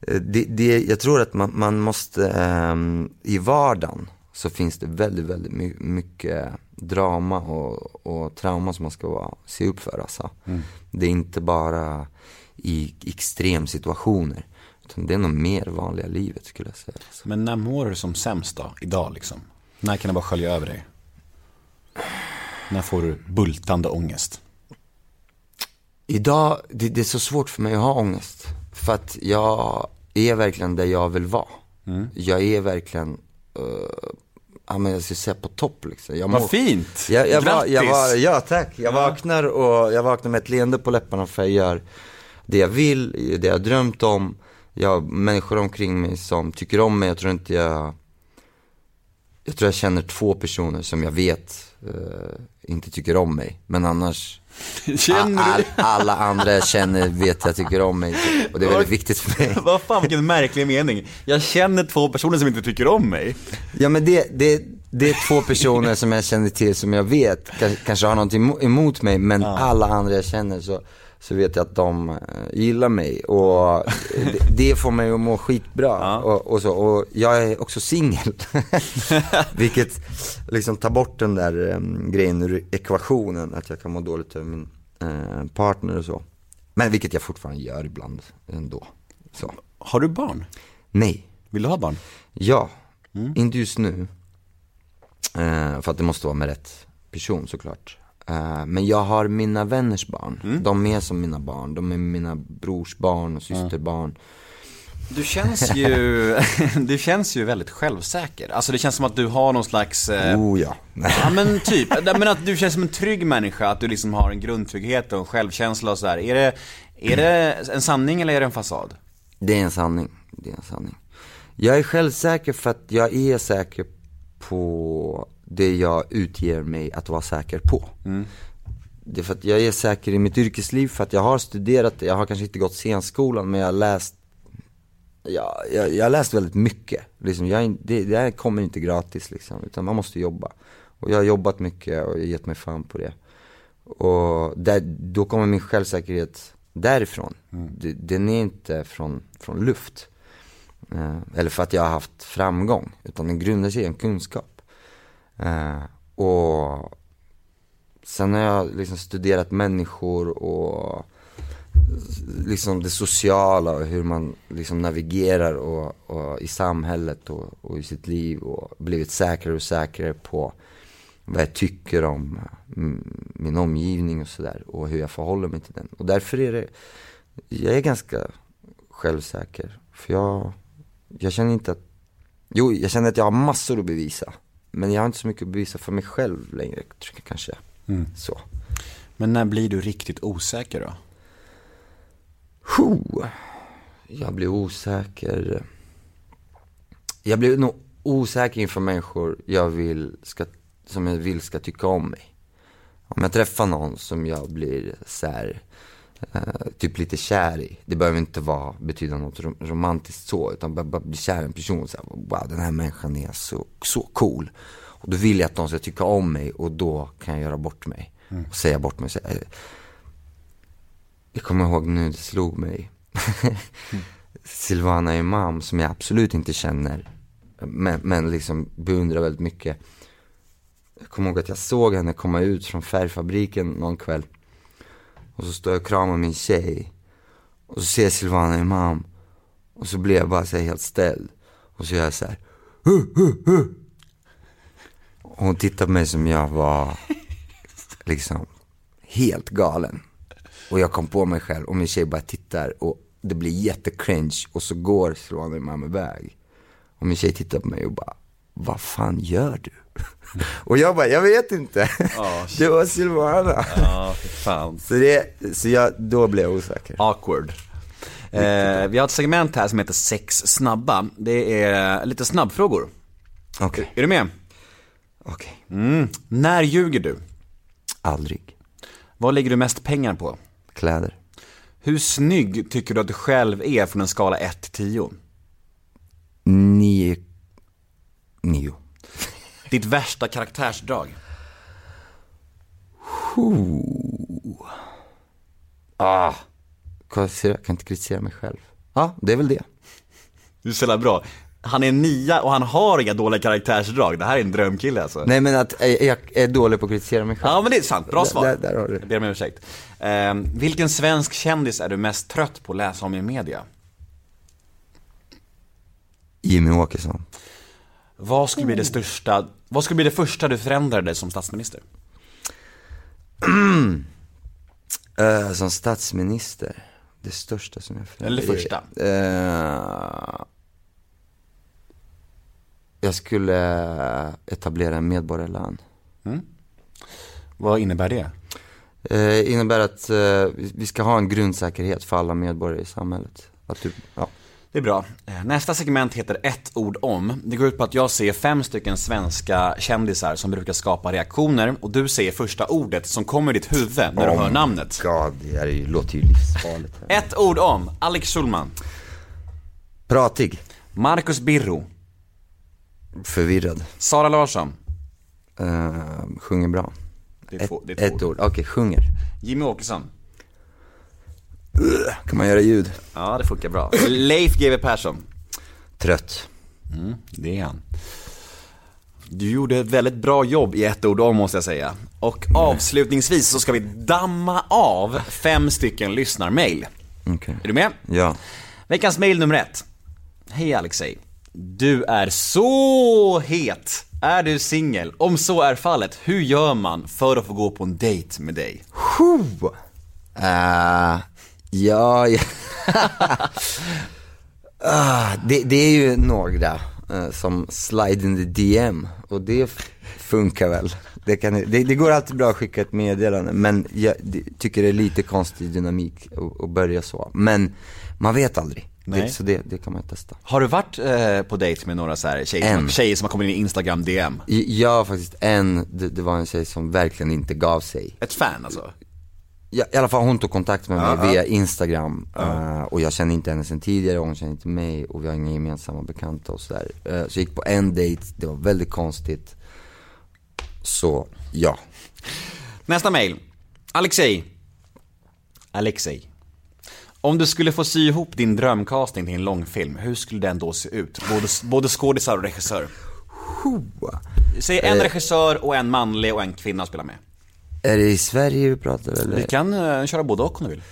E: eh, det, det, jag tror att man, man måste, ehm, i vardagen så finns det väldigt, väldigt my, mycket drama och, och trauma som man ska vara, se upp för alltså. Det är inte bara i extremsituationer. Det är nog mer vanliga livet skulle jag säga.
B: Men när mår du som sämst då, idag liksom? När kan det bara skölja över dig? När får du bultande ångest?
E: Idag, det, det är så svårt för mig att ha ångest. För att jag är verkligen där jag vill vara. Jag är verkligen, uh, ja men jag ska säga på topp liksom. Jag
B: Vad
E: mår-
B: fint!
E: Jag, jag, var, jag
B: Grattis!
E: var, ja tack. Jag vaknar och jag vaknar med ett leende på läpparna för jag gör det jag vill, det jag drömt om. Jag har människor omkring mig som tycker om mig. Jag tror inte jag, jag tror jag känner två personer som jag vet eh, inte tycker om mig. Men annars,
B: Känner
E: all, alla andra jag känner vet jag tycker om mig. Och det är väldigt viktigt för mig.
B: Vad fan vilken märklig mening. Jag känner två personer som inte tycker om mig.
E: Ja men det, det, det är två personer som jag känner till som jag vet ka- kanske har någonting emo- emot mig men alla andra jag känner så, så vet jag att de eh, gillar mig och det, det får mig att må skitbra och, och så. Och jag är också singel. Vilket liksom tar bort den där um, grejen ur ekvationen att jag kan må dåligt över min eh, partner och så. Men vilket jag fortfarande gör ibland ändå. Så.
B: Har du barn?
E: Nej.
B: Vill du ha barn?
E: Ja, inte just nu. Eh, för att det måste vara med rätt person såklart. Eh, men jag har mina vänners barn. De är som mina barn. De är mina brors barn och systerbarn.
B: Du känns ju, du känns ju väldigt självsäker. Alltså det känns som att du har någon slags eh,
E: Oh ja.
B: Ja men typ, men att du känns som en trygg människa, att du liksom har en grundtrygghet och en självkänsla och sådär. Är det, är det en sanning eller är det en fasad?
E: Det är en sanning. Det är en sanning. Jag är självsäker för att jag är säker på det jag utger mig att vara säker på. Det är för att jag är säker i mitt yrkesliv, för att jag har studerat. Jag har kanske inte gått scenskolan, men jag har läst Ja, jag, jag har läst väldigt mycket. Liksom, jag, det, det här kommer inte gratis liksom, utan man måste jobba. Och jag har jobbat mycket och gett mig fan på det. Och där, då kommer min självsäkerhet därifrån. Det, den är inte från, från luft. Eh, eller för att jag har haft framgång. Utan den grundar sig i en kunskap. Eh, och sen har jag liksom studerat människor och liksom det sociala och hur man liksom navigerar och, och i samhället och, och, i sitt liv och blivit säkrare och säkrare på vad jag tycker om mm, min omgivning och sådär och hur jag förhåller mig till den. Och därför är det, jag är ganska självsäker. För jag, jag känner inte att, jo jag känner att jag har massor att bevisa. Men jag har inte så mycket att bevisa för mig själv längre, kanske. Mm. Så.
B: Men när blir du riktigt osäker då?
E: Huh. Jag blir osäker. Jag blir nog osäker inför människor jag vill ska, som jag vill ska tycka om mig. Om jag träffar någon som jag blir så här, eh, typ lite kär i. Det behöver inte vara, betyda något romantiskt så, utan bara, bara bli kär i en person. Så här, wow, den här människan är så, så cool. Och då vill jag att de ska tycka om mig och då kan jag göra bort mig. Mm. Och säga bort mig. Så, eh, jag kommer ihåg nu, det slog mig. mm. Silvana Imam som jag absolut inte känner. Men, men liksom beundrar väldigt mycket. Jag kommer ihåg att jag såg henne komma ut från färgfabriken någon kväll. Och så står jag och kramar min tjej. Och så ser Silvana Imam. Och så blir jag bara så helt ställd. Och så gör jag så här. Och hon tittar på mig som jag var liksom helt galen. Och jag kom på mig själv och min tjej bara tittar och det blir jättecringe och så går Silvana Imam iväg. Och min tjej tittar på mig och bara, vad fan gör du? och jag bara, jag vet inte. Oh, det var Silvana.
B: Ja, fan.
E: Så, det, så jag, då blev jag osäker.
B: Awkward. Eh, vi har ett segment här som heter sex snabba. Det är lite snabbfrågor.
E: Okej. Okay.
B: Är du med?
E: Okej.
B: Okay. Mm. När ljuger du?
E: Aldrig.
B: Vad lägger du mest pengar på?
E: Kläder.
B: Hur snygg tycker du att du själv är från en skala 1 till 10?
E: 9. 9.
B: Ditt värsta karaktärsdrag?
E: Ah. Jag kan inte kritisera mig själv. Ja, det är väl det.
B: Du är så bra han är nia och han har inga dåliga karaktärsdrag. Det här är en drömkille alltså.
E: Nej men att jag är dålig på att kritisera mig själv.
B: Ja men det är sant, bra svar.
E: Där, där har du.
B: Jag ber om ursäkt. Eh, vilken svensk kändis är du mest trött på att läsa om i media?
E: Jimmy Åkesson.
B: Vad skulle bli det största, vad skulle bli det första du förändrade som statsminister?
E: uh, som statsminister? Det största som jag
B: förändrade? Eller första?
E: Uh, jag skulle etablera en medborgarlön. Mm.
B: Vad innebär det?
E: Eh, innebär att eh, vi ska ha en grundsäkerhet för alla medborgare i samhället. Att du, ja.
B: Det är bra. Eh, nästa segment heter ett ord om. Det går ut på att jag ser fem stycken svenska kändisar som brukar skapa reaktioner och du säger första ordet som kommer i ditt huvud när du oh hör namnet.
E: God, det här låter ju livsfarligt.
B: Ett ord om Alex Schulman.
E: Pratig.
B: Marcus Birro.
E: Förvirrad.
B: Sara Larsson.
E: Uh, sjunger bra.
B: Det är två, det är
E: två ett ord. Okej, okay, sjunger.
B: Jimmy Åkesson.
E: Kan man göra ljud?
B: Ja, det funkar bra. Leif GW Persson.
E: Trött.
B: Mm, det är han. Du gjorde ett väldigt bra jobb i ett ord om måste jag säga. Och avslutningsvis så ska vi damma av fem stycken lyssnarmail.
E: Okay.
B: Är du med?
E: Ja.
B: Veckans mail nummer ett. Hej Alexej. Du är så het! Är du singel? Om så är fallet, hur gör man för att få gå på en dejt med dig?
E: Uh, ja, ja. uh, det, det, är ju några uh, som slide in the DM och det funkar väl. Det, kan, det, det, går alltid bra att skicka ett meddelande men jag tycker det är lite konstig dynamik att, börja så. Men man vet aldrig. Det, så det, det kan man testa.
B: Har du varit eh, på dejt med några så här tjejer, en. tjejer som har kommit in i Instagram DM?
E: Ja, faktiskt en. Det, det, var en tjej som verkligen inte gav sig.
B: Ett fan alltså?
E: Ja, I alla fall hon tog kontakt med mig uh -huh. via Instagram. Uh -huh. uh, och jag kände inte henne sen tidigare och hon kände inte mig och vi har inga gemensamma bekanta och sådär. Uh, så jag gick på en dejt, det var väldigt konstigt. Så, ja.
B: Nästa mail. Alexej. Alexej. Om du skulle få sy ihop din drömcasting till en långfilm, hur skulle den då se ut? Både, både skådisar och regissör. Säg en regissör och en manlig och en kvinna spelar med.
E: Är det i Sverige vi pratar eller?
B: Vi kan uh, köra både och om du vill.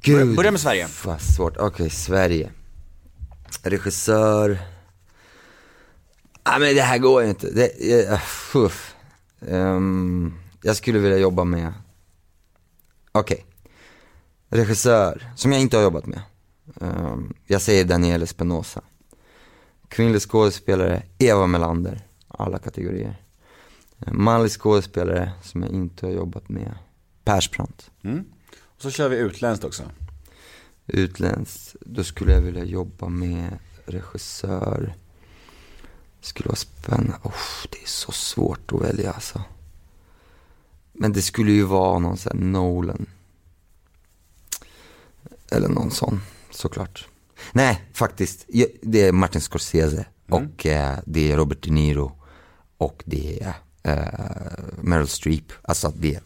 E: Gud,
B: Börja med Sverige.
E: vad svårt. Okej, Sverige. Regissör. Nej men det här går ju inte. Det, uh. Ehm, jag skulle vilja jobba med, okej. Regissör, som jag inte har jobbat med. Ehm, jag säger Daniel Espinosa. Kvinnlig skådespelare, Eva Melander. Alla kategorier. Manlig skådespelare som jag inte har jobbat med, Persbrandt.
B: Och så kör vi utländskt också.
E: Utländskt, då skulle jag vilja jobba med regissör. Skulle vara spännande. Oh, det är så svårt att välja alltså. Men det skulle ju vara någon sån här Nolan. Eller någon sån, såklart. Nej, faktiskt. Det är Martin Scorsese. Och eh, det är Robert De Niro. Och det är Meryl Streep. Alltså det är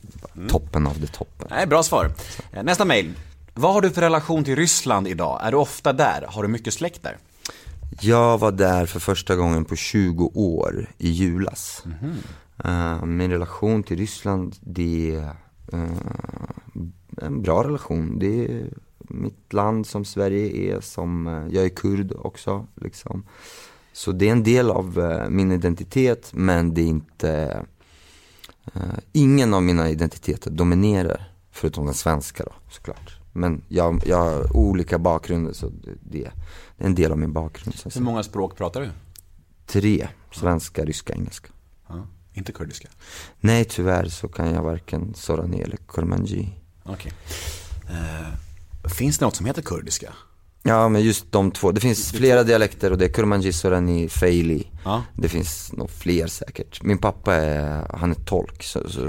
E: toppen av det toppen.
B: Nej, bra svar. Eh, Nästa mail. Vad har du för relation till Ryssland idag? Är du ofta där? Har du mycket släkt där?
E: Jag var där för första gången på 20 år i julas. Eh, min relation till Ryssland, det är eh, en bra relation. Det är mitt land som Sverige är, som, eh, jag är kurd också. Liksom. Så det är en del av eh, min identitet, men det är inte, eh, ingen av mina identiteter dominerar, förutom den svenska då, såklart. Men jag, jag har olika bakgrunder, så det, är en del av min bakgrund. Så
B: Hur många språk pratar du?
E: Tre, svenska, ryska, engelska.
B: Ja, inte kurdiska.
E: Nej, tyvärr så kan jag varken Sorani eller Kurmanji.
B: Okej. Eh, finns det något som heter kurdiska?
E: Ja, men just de två. Det finns flera dialekter och det är Kurmanji, Sorani, Feili.
B: Ja.
E: Det finns nog fler säkert. Min pappa är, han är tolk, så, så,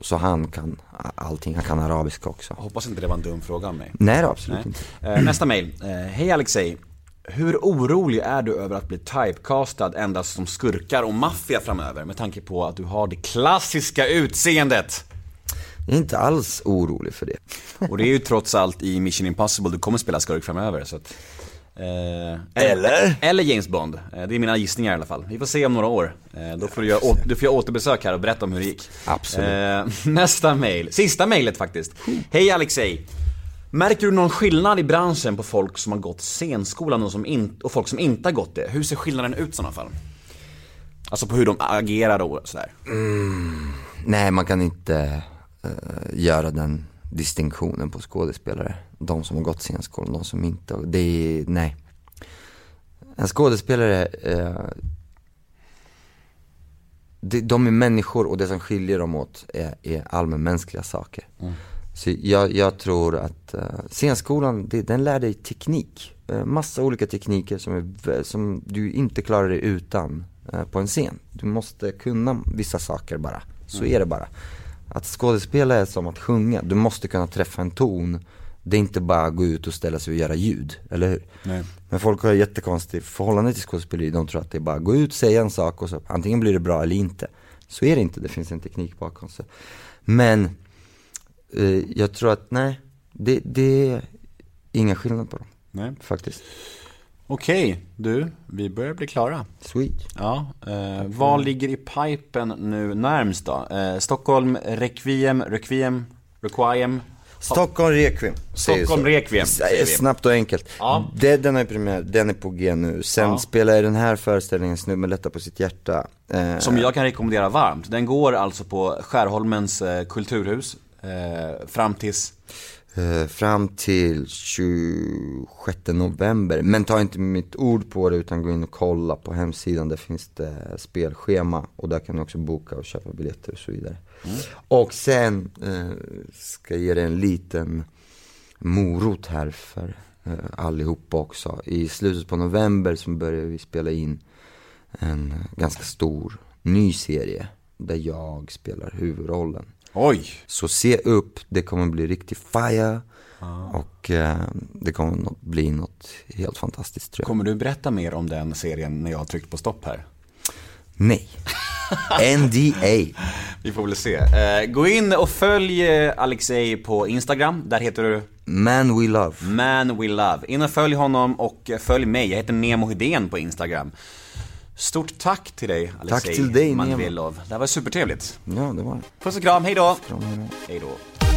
E: så han kan allting. Han kan arabiska också.
B: Hoppas inte det var en dum fråga av mig.
E: Nej, då, absolut
B: Nej.
E: inte.
B: Eh, nästa mail. Eh, Hej Alexej. Hur orolig är du över att bli typecastad endast som skurkar och maffia framöver? Med tanke på att du har det klassiska utseendet.
E: Jag är inte alls orolig för det.
B: Och det är ju trots allt i Mission Impossible du kommer spela skurk framöver så att, eh,
E: Eller?
B: Eller James Bond, eh, det är mina gissningar i alla fall. Vi får se om några år. Eh, då får du, göra, å- du får göra återbesök här och berätta om hur det gick.
E: Absolut.
B: Eh, nästa mail, sista mailet faktiskt. Hej Alexej. Märker du någon skillnad i branschen på folk som har gått scenskolan och, som in, och folk som inte har gått det? Hur ser skillnaden ut i sådana fall? Alltså på hur de agerar och sådär.
E: Nej, man kan inte göra den distinktionen på skådespelare. De som har gått scenskolan, de som inte har, det är, nej. En skådespelare, eh, de, de är människor och det som skiljer dem åt är, är allmänmänskliga saker. Så jag, jag tror att uh, scenskolan, det, den lär dig teknik. Massa olika tekniker som, är, som du inte klarar dig utan eh, på en scen. Du måste kunna vissa saker bara. Så är det bara. Att skådespela är som att sjunga. Du måste kunna träffa en ton. Det är inte bara att gå ut och ställa sig och göra ljud, eller hur?
B: Nej.
E: Men folk har ett jättekonstigt förhållande till skådespeleri. De tror att det är bara att gå ut, säga en sak och så antingen blir det bra eller inte. Så är det inte, det finns en teknik bakom. Så. Men eh, jag tror att nej, det, det är inga skillnad på dem
B: Nej.
E: faktiskt.
B: Okej, du, vi börjar bli klara.
E: Sweet.
B: Ja, eh, vad ligger i pipen nu närmst då? Eh, Stockholm, Requiem, Requiem, Requiem?
E: Stockholm Requiem. säger
B: Stockholm
E: så.
B: Requiem, säger vi.
E: Snabbt och enkelt.
B: Ja.
E: Det, den är premiär, den är på G nu. Sen
B: Ja.
E: spelar jag den här föreställningen, Snubben lättar på sitt hjärta. Eh,
B: Som jag kan rekommendera varmt. Den går alltså på Skärholmens eh, kulturhus eh, fram tills
E: fram till 26 november. Men ta inte mitt ord på det utan gå in och kolla på hemsidan. Där finns det spelschema och där kan du också boka och köpa biljetter och så vidare. Och sen eh, ska jag ge dig en liten morot här för eh, allihopa också. I slutet på november så börjar vi spela in en ganska stor ny serie där jag spelar huvudrollen.
B: Oj!
E: Så se upp, det kommer bli riktig fire och eh, det kommer bli något helt fantastiskt tror jag.
B: Kommer du berätta mer om den serien när jag har tryckt på stopp här?
E: Nej, NDA.
B: Vi får väl se. Eh, gå in och följ eh, Alexei på Instagram, där heter du
E: Man we love.
B: Man We Love. In och följ honom och eh, följ mig, jag heter Nemo Hedén på Instagram. Stort tack till dig Alexei
E: Tack till dig.
B: Manvelov. Det här var supertrevligt.
E: Ja, det var det.
B: Puss och kram, hej då!
E: Kram, hej då.
B: Hej då.